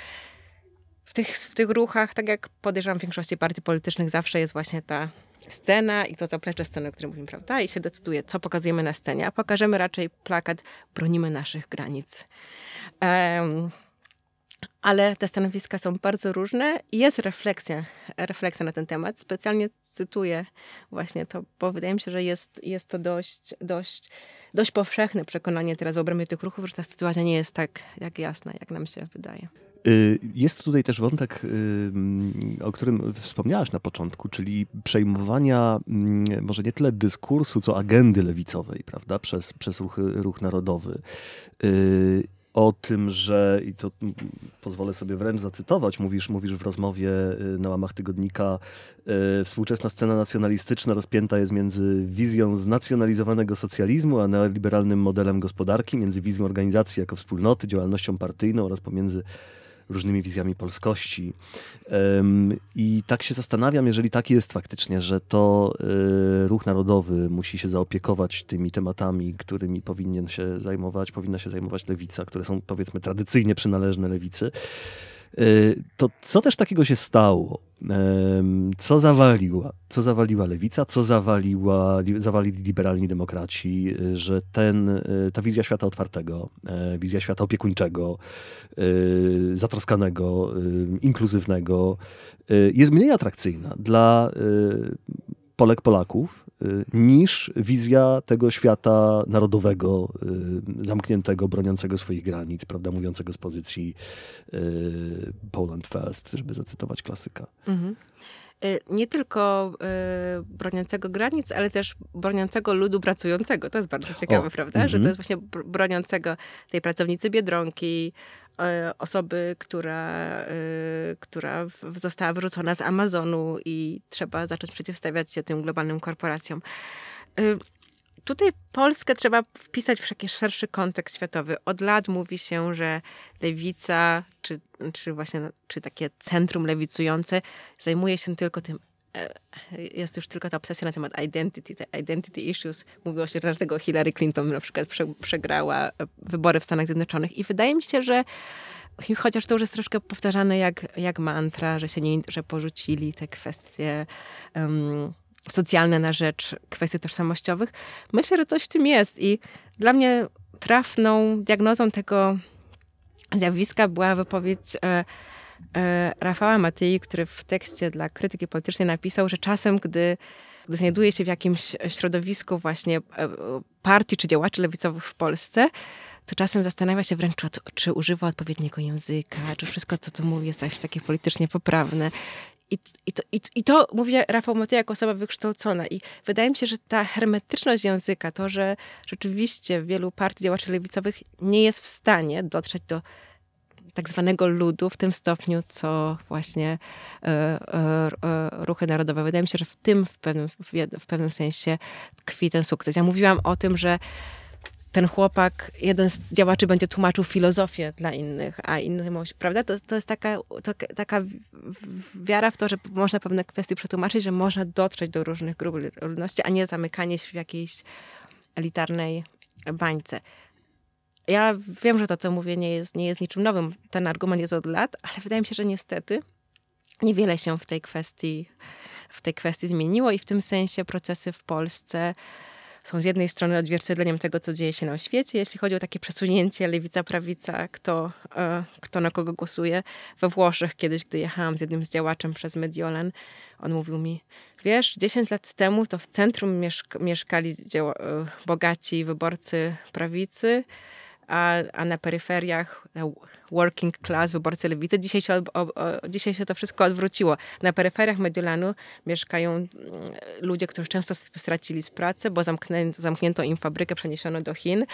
w tych, w tych ruchach, tak jak podejrzewam w większości partii politycznych, zawsze jest właśnie ta scena i to zaplecze sceny, o którym mówimy, prawda? I się decyduje, co pokazujemy na scenie, a pokażemy raczej plakat Bronimy naszych granic. Um, ale te stanowiska są bardzo różne i jest refleksja, refleksja na ten temat. Specjalnie cytuję właśnie to, bo wydaje mi się, że jest, jest to dość, dość, dość powszechne przekonanie teraz w obrębie tych ruchów, że ta sytuacja nie jest tak jak jasna, jak nam się wydaje. Y, jest tutaj też wątek, y, o którym wspomniałaś na początku, czyli przejmowania mm, może nie tyle dyskursu, co agendy lewicowej, prawda, przez, przez ruch, ruch narodowy. Y, o tym, że, i to pozwolę sobie wręcz zacytować, mówisz, mówisz w rozmowie na łamach tygodnika, współczesna scena nacjonalistyczna rozpięta jest między wizją znacjonalizowanego socjalizmu, a neoliberalnym modelem gospodarki, między wizją organizacji jako wspólnoty, działalnością partyjną oraz pomiędzy różnymi wizjami polskości. I tak się zastanawiam, jeżeli tak jest faktycznie, że to e, ruch narodowy musi się zaopiekować tymi tematami, którymi powinien się zajmować, powinna się zajmować lewica, które są powiedzmy tradycyjnie przynależne lewicy. E, to co też takiego się stało? Co zawaliła? Co zawaliła lewica? Co zawaliła, zawalili liberalni demokraci? E, że ten, e, ta wizja świata otwartego, wizja świata opiekuńczego, zatroskanego, inkluzywnego jest mniej atrakcyjna dla Polek, Polaków, y, niż wizja tego świata narodowego, y, zamkniętego, broniącego swoich granic, prawda, mówiącego z pozycji y, Poland First, żeby zacytować klasyka. Mhm. Nie tylko y, broniącego granic, ale też broniącego ludu pracującego. To jest bardzo ciekawe, o, prawda? Że to mhm. jest właśnie broniącego tej pracownicy Biedronki, E, osoby, która, która została wyrzucona z Amazonu i trzeba zacząć przeciwstawiać się tym globalnym korporacjom. E, tutaj Polskę trzeba wpisać w taki szerszy kontekst światowy. Od lat mówi się, że lewica, czy, czy właśnie czy takie centrum lewicujące zajmuje się tylko tym jest już tylko ta obsesja na temat identity, te identity issues. Mówiło się, że dlaczego Hillary Clinton na przykład przegrała wybory w Stanach Zjednoczonych i wydaje mi się, że chociaż to już jest troszkę powtarzane jak, jak mantra, że się nie, że porzucili te kwestie um, socjalne na rzecz kwestii tożsamościowych. Myślę, że coś w tym jest i dla mnie trafną diagnozą tego zjawiska była wypowiedź e, e, Rafała Matyi, który w tekście dla krytyki politycznej napisał, że czasem, gdy, gdy znajduje się w jakimś środowisku właśnie e, partii czy działaczy lewicowych w Polsce, to czasem zastanawia się wręcz, czy, czy używa odpowiedniego języka, czy wszystko, co tu mówi, jest jakieś takie politycznie poprawne. I, i, to, i, I to mówi Rafał Matej jako osoba wykształcona. I wydaje mi się, że ta hermetyczność języka, to, że rzeczywiście wielu partii działaczy lewicowych nie jest w stanie dotrzeć do tak zwanego ludu w tym stopniu, co właśnie e, e, e, ruchy narodowe. Wydaje mi się, że w tym w pewnym, w, w pewnym sensie tkwi ten sukces. Ja mówiłam o tym, że ten chłopak, jeden z działaczy będzie tłumaczył filozofię dla innych, a inny, prawda? To, to jest taka, to, taka wiara w to, że można pewne kwestie przetłumaczyć, że można dotrzeć do różnych grup ludności, a nie zamykanie się w jakiejś elitarnej bańce. Ja wiem, że to, co mówię, nie jest, nie jest niczym nowym. Ten argument jest od lat, ale wydaje mi się, że niestety niewiele się w tej kwestii, w tej kwestii zmieniło i w tym sensie procesy w Polsce są z jednej strony odzwierciedleniem tego, co dzieje się na świecie, jeśli chodzi o takie przesunięcie lewica-prawica, kto, e, kto na kogo głosuje. We Włoszech kiedyś, gdy jechałam z jednym z działaczem przez Mediolan, on mówił mi, wiesz, 10 lat temu to w centrum mieszk mieszkali e, bogaci wyborcy prawicy, a, a na peryferiach working class, wyborcy lewicy. Dzisiaj się, o, o, dzisiaj się to wszystko odwróciło. Na peryferiach Mediolanu mieszkają mm, ludzie, którzy często stracili z pracy, bo zamknięto, zamknięto im fabrykę, przeniesiono do Chin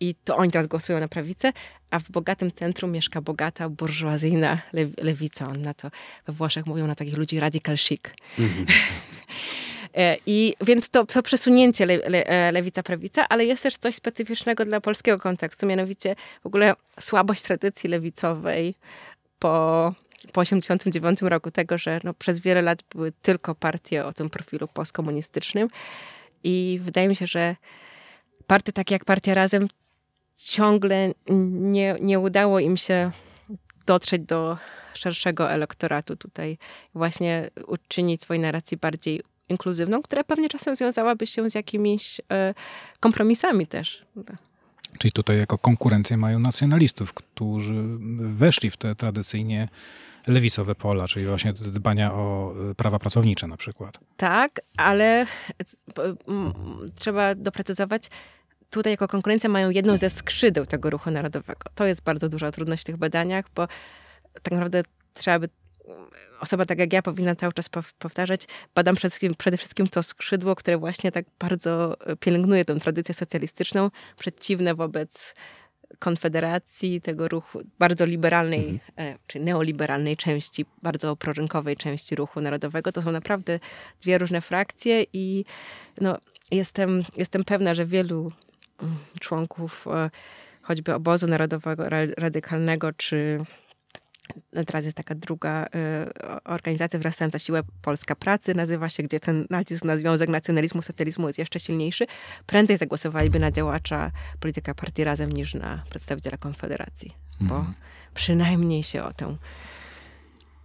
i to oni teraz głosują na prawicę, a w bogatym centrum mieszka bogata, burżuazyjna lewica. On na to we Włoszech mówią na takich ludzi radical chic. Mm -hmm. E, I więc to, to przesunięcie le, le, e, lewica-prawica, ale jest też coś specyficznego dla polskiego kontekstu, mianowicie w ogóle słabość tradycji lewicowej po po 89 roku tego, że no, przez wiele lat były tylko partie o tym profilu postkomunistycznym. I wydaje mi się, że partie takie jak Partia Razem ciągle nie, nie udało im się dotrzeć do szerszego elektoratu tutaj, właśnie uczynić swojej narracji bardziej inkluzywną, która pewnie czasem związałaby się z jakimiś e, kompromisami też. Czyli tutaj jako konkurencję mają nacjonalistów, którzy weszli w te tradycyjnie lewicowe pola, czyli właśnie dbania o e, prawa pracownicze na przykład. Tak, ale trzeba doprecyzować, tutaj jako konkurencja mają jedną ze skrzydeł tego ruchu narodowego. To jest bardzo duża trudność w tych badaniach, bo tak naprawdę trzeba by osoba tak jak ja powinna cały czas powtarzać, badam przede wszystkim, przede wszystkim to skrzydło, które właśnie tak bardzo e, pielęgnuje tę tradycję socjalistyczną, przeciwne wobec konfederacji, tego ruchu bardzo liberalnej, mhm. e, czy neoliberalnej części, bardzo prorynkowej części ruchu narodowego. To są naprawdę dwie różne frakcje i no, jestem, jestem pewna, że wielu mm, członków e, choćby obozu narodowego, radykalnego, czy Teraz jest taka druga y, organizacja wyrastająca siłę Polska Pracy, nazywa się, gdzie ten nacisk na związek nacjonalizmu, socjalizmu jest jeszcze silniejszy. Prędzej zagłosowaliby na działacza polityka partii Razem niż na przedstawiciela Konfederacji, bo mhm. przynajmniej się o tę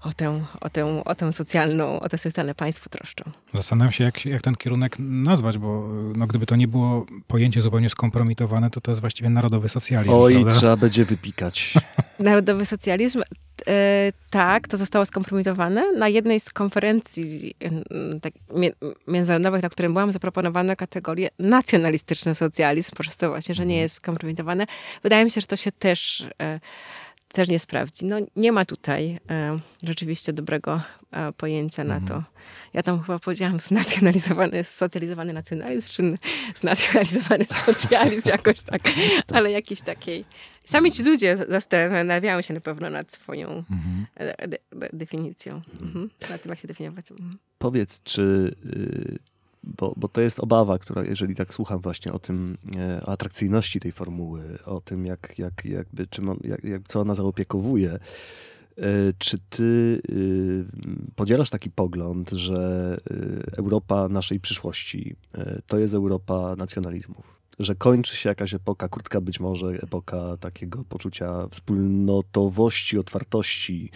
o tę, o tę, o tę socjalną, o to socjalne państwo troszczą. Zastanawiam się, jak, jak ten kierunek nazwać, bo no, gdyby to nie było pojęcie zupełnie skompromitowane, to to jest właściwie narodowy socjalizm. Oj, prawda? trzeba będzie wypikać. Narodowy socjalizm, e, tak, to zostało skompromitowane. Na jednej z konferencji tak, międzynarodowych, na którym byłam, zaproponowano kategorię nacjonalistyczny socjalizm, przez to właśnie, że nie jest skompromitowane. Wydaje mi się, że to się też e, też nie sprawdzi. No, nie ma tutaj e, rzeczywiście dobrego e, pojęcia na to. Ja tam chyba powiedziałam znacjonalizowany, socjalizowany nacjonalizm, czy znacjonalizowany socjalizm, jakoś tak, ale jakiś takiej... Sami ci ludzie zastanawiają się na pewno nad swoją mhm. de, de, definicją. Mhm. Na tym, jak się definiować. Mhm. Powiedz, czy... Bo, bo to jest obawa, która, jeżeli tak słucham właśnie o tym, e, o atrakcyjności tej formuły, o tym, jak, jak, jakby, czym on, jak, jak, co ona zaopiekowuje, e, czy ty y, podzielasz taki pogląd, że Europa naszej przyszłości e, to jest Europa nacjonalizmów? Że kończy się jakaś epoka, krótka być może epoka takiego poczucia wspólnotowości, otwartości,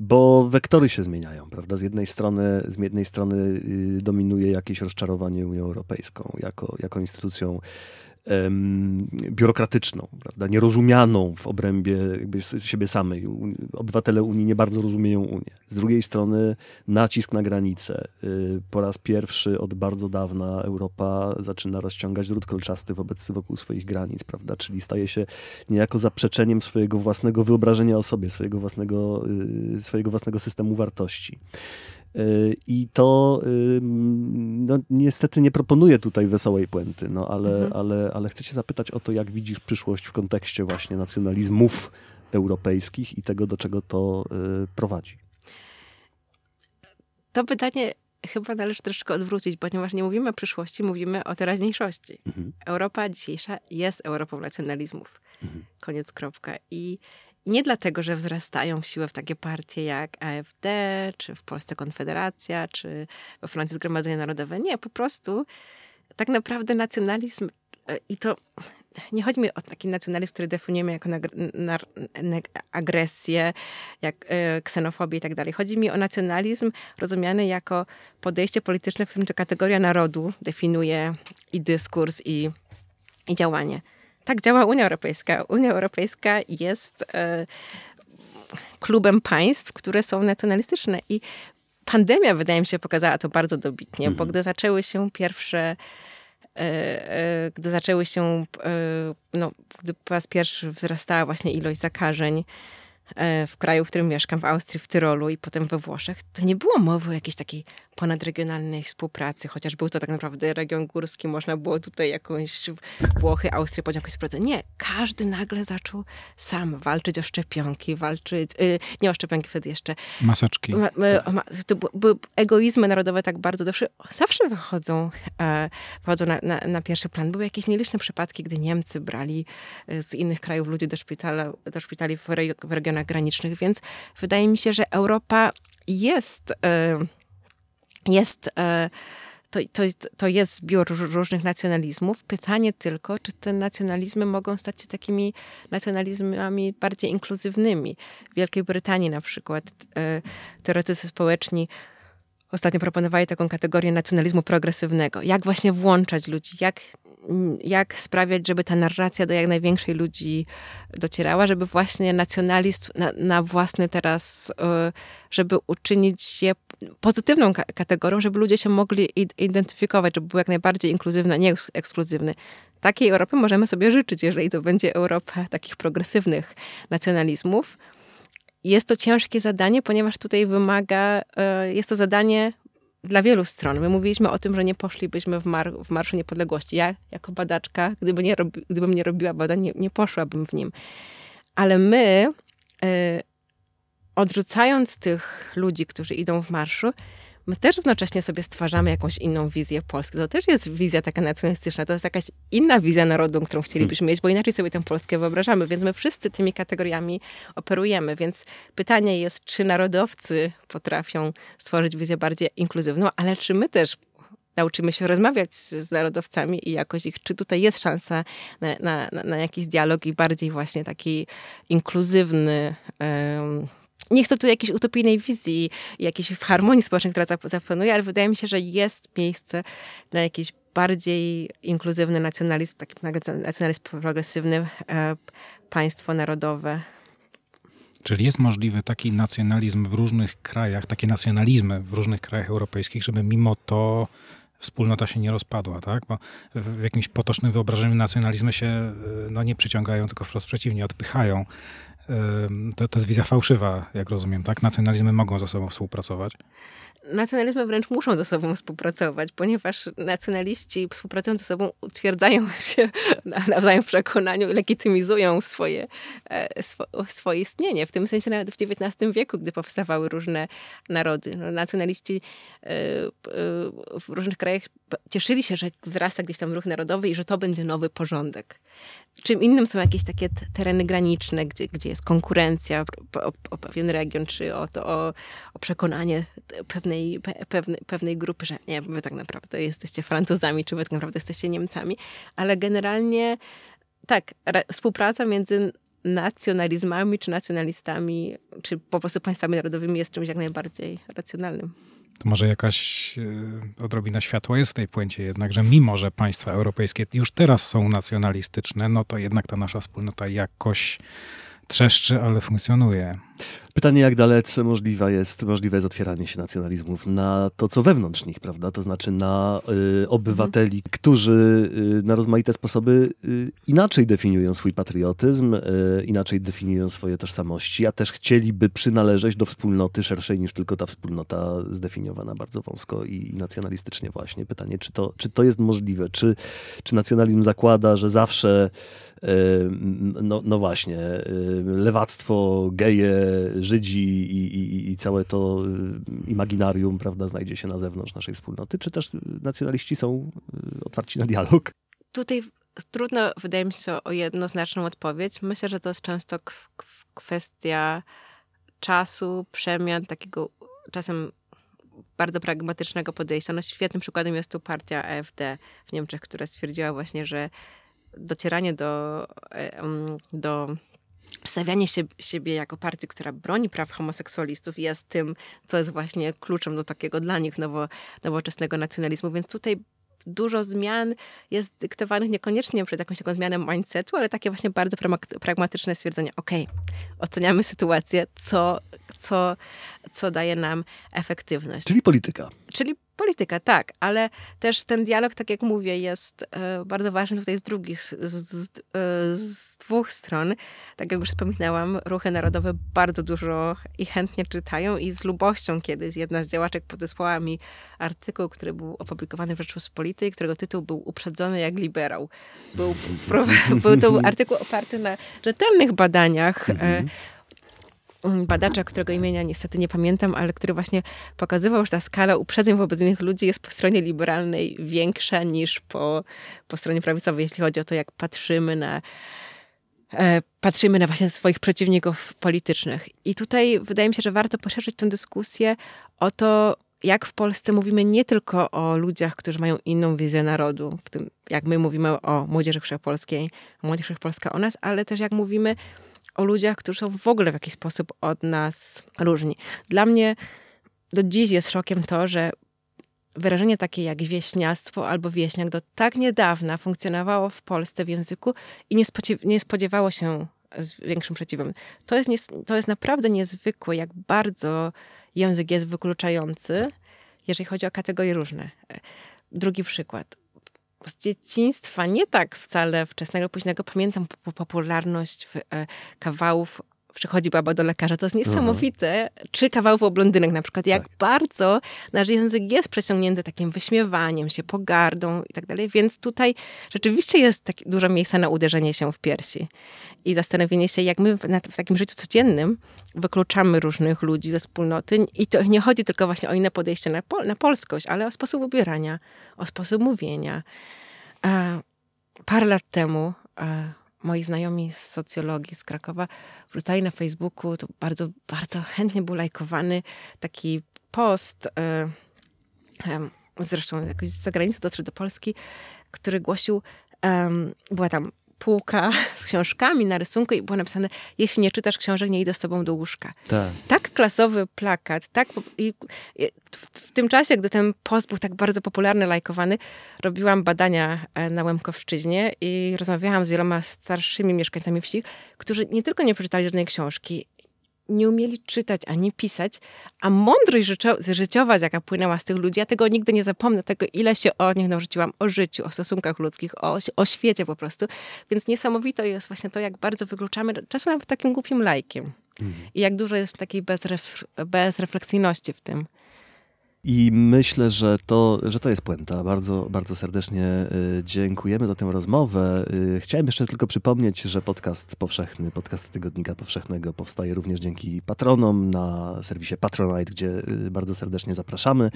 bo wektory się zmieniają, prawda? Z jednej strony, z jednej strony y, dominuje jakieś rozczarowanie Unią Europejską jako, jako instytucją em, biurokratyczną, prawda, nierozumianą w obrębie jakby siebie samej. Obywatele Unii nie bardzo rozumieją Unię. Z drugiej strony nacisk na granice. Y, Po raz pierwszy od bardzo dawna Europa zaczyna rozciągać drut kolczasty wobec wokół swoich granic, prawda, czyli staje się niejako zaprzeczeniem swojego własnego wyobrażenia o sobie, swojego własnego, y, swojego własnego systemu wartości. Y, I to y, no, niestety nie proponuję tutaj wesołej puenty, no, ale, ale, ale chcę cię zapytać o to, jak widzisz przyszłość w kontekście właśnie nacjonalizmów europejskich i tego, do czego to y, prowadzi. To pytanie chyba należy troszeczkę odwrócić, ponieważ nie mówimy o przyszłości, mówimy o teraźniejszości. Europa dzisiejsza jest Europą nacjonalizmów. Koniec, kropka. I nie dlatego, że wzrastają w siłę w takie partie jak AfD, czy w Polsce Konfederacja, czy we Francji Zgromadzenie Narodowe. Nie, po prostu tak naprawdę nacjonalizm e, i to nie chodzi mi o taki nacjonalizm, który definiujemy jako agresję, jak e, ksenofobię i tak dalej. Chodzi mi o nacjonalizm rozumiany jako podejście polityczne, w którym to kategoria narodu definiuje i dyskurs, i, i działanie. Tak działa Unia Europejska. Unia Europejska jest e, klubem państw, które są nacjonalistyczne i pandemia, wydaje mi się, pokazała to bardzo dobitnie, bo gdy zaczęły się pierwsze e, e, gdy zaczęły się, no, gdy po raz pierwszy wzrastała właśnie ilość zakażeń w kraju, w którym mieszkam, w Austrii, w Tyrolu i potem we Włoszech, to nie było mowy o jakiejś takiej ponadregionalnej współpracy, chociaż był to tak naprawdę region górski, można było tutaj jakąś Włochy, Austrię podjąć jakąś współpracę. Nie, każdy nagle zaczął sam walczyć o szczepionki, walczyć, y, nie o szczepionki wtedy jeszcze, Maseczki. ma, ma, ma, to by- były egoizmy narodowe tak bardzo zawsze, zawsze wychodzą, e, wychodzą na, na, na pierwszy plan. Były jakieś nieliczne przypadki, gdy Niemcy brali e, z innych krajów ludzi do, szpitala, do szpitali w, re, w regionach granicznych, więc wydaje mi się, że Europa jest, e, jest e, to, to, jest, to zbiór róż- różnych nacjonalizmów. Pytanie tylko, czy te nacjonalizmy mogą stać się takimi nacjonalizmami bardziej inkluzywnymi. W Wielkiej Brytanii na przykład e, teoretycy społeczni ostatnio proponowali taką kategorię nacjonalizmu progresywnego. Jak właśnie włączać ludzi, jak, jak sprawiać, żeby ta narracja do jak największej ludzi docierała, żeby właśnie nacjonalizm na, na własny teraz, e, żeby uczynić je pozytywną ka- kategorią, żeby ludzie się mogli id- identyfikować, żeby był jak najbardziej inkluzywny, a nie eks- ekskluzywny. Takiej Europy możemy sobie życzyć, jeżeli to będzie Europa takich progresywnych nacjonalizmów. Jest to ciężkie zadanie, ponieważ tutaj wymaga, e, jest to zadanie dla wielu stron. My mówiliśmy o tym, że nie poszlibyśmy w, mar w Marszu Niepodległości. Ja jako badaczka, gdyby nie robi, gdybym nie robiła badań, nie, nie poszłabym w nim. Ale my, e, odrzucając tych ludzi, którzy idą w marszu, my też jednocześnie sobie stwarzamy jakąś inną wizję Polski. To też jest wizja taka nacjonalistyczna, to jest jakaś inna wizja narodu, którą chcielibyśmy mieć, bo inaczej sobie tę Polskę wyobrażamy, więc my wszyscy tymi kategoriami operujemy. Więc pytanie jest, czy narodowcy potrafią stworzyć wizję bardziej inkluzywną, ale czy my też nauczymy się rozmawiać z, narodowcami i jakoś ich, czy tutaj jest szansa na, na, na, jakiś dialog i bardziej właśnie taki inkluzywny, em, nie chcę tu jakiejś utopijnej wizji, jakiejś harmonii społecznej, która zap- zapanuje, ale wydaje mi się, że jest miejsce na jakiś bardziej inkluzywny nacjonalizm, taki nacjonalizm progresywny, e, państwo narodowe. Czyli jest możliwy taki nacjonalizm w różnych krajach, takie nacjonalizmy w różnych krajach europejskich, żeby mimo to wspólnota się nie rozpadła, tak? Bo w, jakimś potocznym wyobrażeniu nacjonalizmy się y, no, nie przyciągają, tylko wprost przeciwnie, odpychają. To, to jest wizja fałszywa, jak rozumiem, tak? Nacjonalizmy mogą ze sobą współpracować. Nacjonalizmy wręcz muszą ze sobą współpracować, ponieważ nacjonaliści współpracując ze sobą utwierdzają się na- nawzajem w przekonaniu i legitymizują swoje, e, swo, swoje istnienie. W tym sensie nawet w XIX wieku, gdy powstawały różne narody. No, nacjonaliści e, w różnych krajach cieszyli się, że wzrasta gdzieś tam ruch narodowy i że to będzie nowy porządek. Czym innym są jakieś takie tereny graniczne, gdzie, gdzie jest konkurencja o, o, pewien region, czy o, to, o, o przekonanie pewnej, pe, pewnej, pewnej grupy, że nie, wy tak naprawdę jesteście Francuzami, czy wy tak naprawdę jesteście Niemcami, ale generalnie tak, ra, współpraca między nacjonalizmami, czy nacjonalistami, czy po prostu państwami narodowymi jest czymś jak najbardziej racjonalnym. To może jakaś y, odrobina światła jest w tej puencie jednak, że mimo, że państwa europejskie już teraz są nacjonalistyczne, no to jednak ta nasza wspólnota jakoś trzeszczy, ale funkcjonuje. Pytanie, jak dalece możliwe jest, możliwe jest otwieranie się nacjonalizmów na to, co wewnątrz nich, prawda? To znaczy na y, obywateli, którzy y, na rozmaite sposoby y, inaczej definiują swój patriotyzm, y, inaczej definiują swoje tożsamości, a też chcieliby przynależeć do wspólnoty szerszej niż tylko ta wspólnota zdefiniowana bardzo wąsko i, i nacjonalistycznie właśnie. Pytanie, czy to, czy to jest możliwe? Czy, czy nacjonalizm zakłada, że zawsze y, no, no właśnie, y, lewactwo, geje, Żydzi i, i, i całe to y, imaginarium, prawda, znajdzie się na zewnątrz naszej wspólnoty, czy też nacjonaliści są y, otwarci na dialog? Tutaj trudno, wydaje mi się, o jednoznaczną odpowiedź. Myślę, że to jest często kwestia czasu, przemian, takiego czasem bardzo pragmatycznego podejścia. No świetnym przykładem jest tu partia AfD w Niemczech, która stwierdziła właśnie, że docieranie do, e, do stawianie się, siebie jako partii, która broni praw homoseksualistów jest tym, co jest właśnie kluczem do takiego dla nich nowo, nowoczesnego nacjonalizmu. Więc tutaj dużo zmian jest dyktowanych niekoniecznie przez jakąś taką zmianę mindsetu, ale takie właśnie bardzo pragmatyczne stwierdzenie, ok, oceniamy sytuację, co, co, co daje nam efektywność. Czyli polityka. Czyli Polityka, tak, ale też ten dialog, tak jak mówię, jest e, bardzo ważny tutaj z drugich, z, z, z, dwóch stron. Tak jak już wspominałam, ruchy narodowe bardzo dużo i chętnie czytają i z lubością kiedyś jedna z działaczek podesłała mi artykuł, który był opublikowany w Rzeczpospolitej, którego tytuł był Uprzedzony jak liberał. Był, był to artykuł oparty na rzetelnych badaniach, e, mhm badacza, którego imienia niestety nie pamiętam, ale który właśnie pokazywał, że ta skala uprzedzeń wobec innych ludzi jest po stronie liberalnej większa niż po, po stronie prawicowej, jeśli chodzi o to, jak patrzymy na e, patrzymy na właśnie swoich przeciwników politycznych. I tutaj wydaje mi się, że warto poszerzyć tę dyskusję o to, jak w Polsce mówimy nie tylko o ludziach, którzy mają inną wizję narodu, w tym jak my mówimy o młodzieży wszechpolskiej, młodzież wszechpolska o nas, ale też jak mówimy o ludziach, którzy są w ogóle w jakiś sposób od nas różni. Dla mnie do dziś jest szokiem to, że wyrażenie takie jak wieśniactwo albo wieśniak do tak niedawna funkcjonowało w Polsce w języku i nie, nie spodziewało się z większym przeciwem. To jest, nie, to jest naprawdę niezwykłe, jak bardzo język jest wykluczający, jeżeli chodzi o kategorie różne. Drugi przykład z dzieciństwa, nie tak wcale wczesnego, późnego, pamiętam popularność e, kawałów przychodzi baba do lekarza, to jest niesamowite. Aha. Czy kawałów o blondynek na przykład, jak tak. bardzo nasz język jest przeciągnięty takim wyśmiewaniem się, pogardą i tak dalej, więc tutaj rzeczywiście jest tak dużo miejsca na uderzenie się w piersi i zastanowienie się, jak my w, w takim życiu codziennym wykluczamy różnych ludzi ze wspólnoty i to nie chodzi tylko właśnie o inne podejście na, pol na polskość, ale o sposób ubierania, o sposób mówienia. E, parę lat temu e, moi znajomi z socjologii z Krakowa wrzucali na Facebooku, to bardzo, bardzo chętnie był lajkowany taki post, e, zresztą jakoś z zagranicy dotrzał do Polski, który głosił, była tam półka z książkami na rysunku i było napisane, jeśli nie czytasz książek, nie idę z tobą do łóżka. Tak, tak klasowy plakat, tak i, i w, w, tym czasie, gdy ten post był tak bardzo popularny, lajkowany, robiłam badania e, na Łemkowszczyźnie i rozmawiałam z wieloma starszymi mieszkańcami wsi, którzy nie tylko nie przeczytali żadnej książki, nie umieli czytać ani pisać, a mądrość życiowa, jaka płynęła z tych ludzi, ja tego nigdy nie zapomnę, tego ile się o nich nauczyłam, o życiu, o stosunkach ludzkich, o, o świecie po prostu. Więc niesamowite jest właśnie to, jak bardzo wykluczamy, czasem nawet takim głupim lajkiem. Mhm. I jak dużo jest takiej bezref bezrefleksyjności w tym. I myślę, że to, że to jest puenta. Bardzo, bardzo serdecznie y, dziękujemy za tę rozmowę. Y, chciałem jeszcze tylko przypomnieć, że podcast powszechny, podcast Tygodnika Powszechnego powstaje również dzięki patronom na serwisie Patronite, gdzie y, bardzo serdecznie zapraszamy.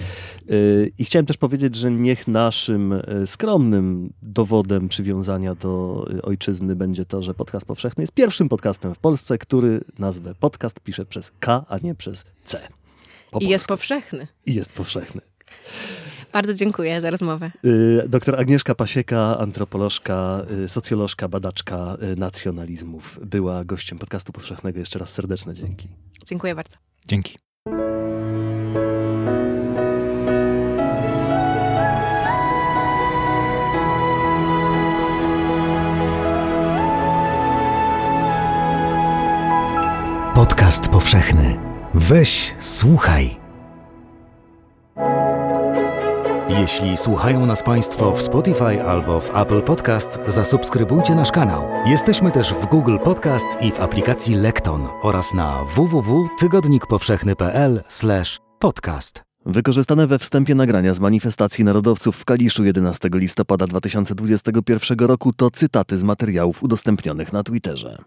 I chciałem też powiedzieć, że niech naszym skromnym dowodem przywiązania do ojczyzny będzie to, że podcast powszechny jest pierwszym podcastem w Polsce, który nazwę podcast pisze przez K, a nie przez C. I jest powszechny. I jest powszechny. Bardzo dziękuję za rozmowę. Y, doktor Agnieszka Pasieka, antropolożka, y, socjolożka, badaczka y, nacjonalizmów, była gościem podcastu powszechnego. Jeszcze raz serdeczne dzięki. Dziękuję bardzo. Dzięki. Podcast powszechny. Weź, słuchaj. Jeśli słuchają nas Państwo w Spotify albo w Apple Podcast, zasubskrybujcie nasz kanał. Jesteśmy też w Google Podcast i w aplikacji Lekton oraz na www.tygodnikpowszechny.pl/podcast. Wykorzystane we wstępie nagrania z manifestacji narodowców w Kaliszu 11 listopada 2021 roku to cytaty z materiałów udostępnionych na Twitterze.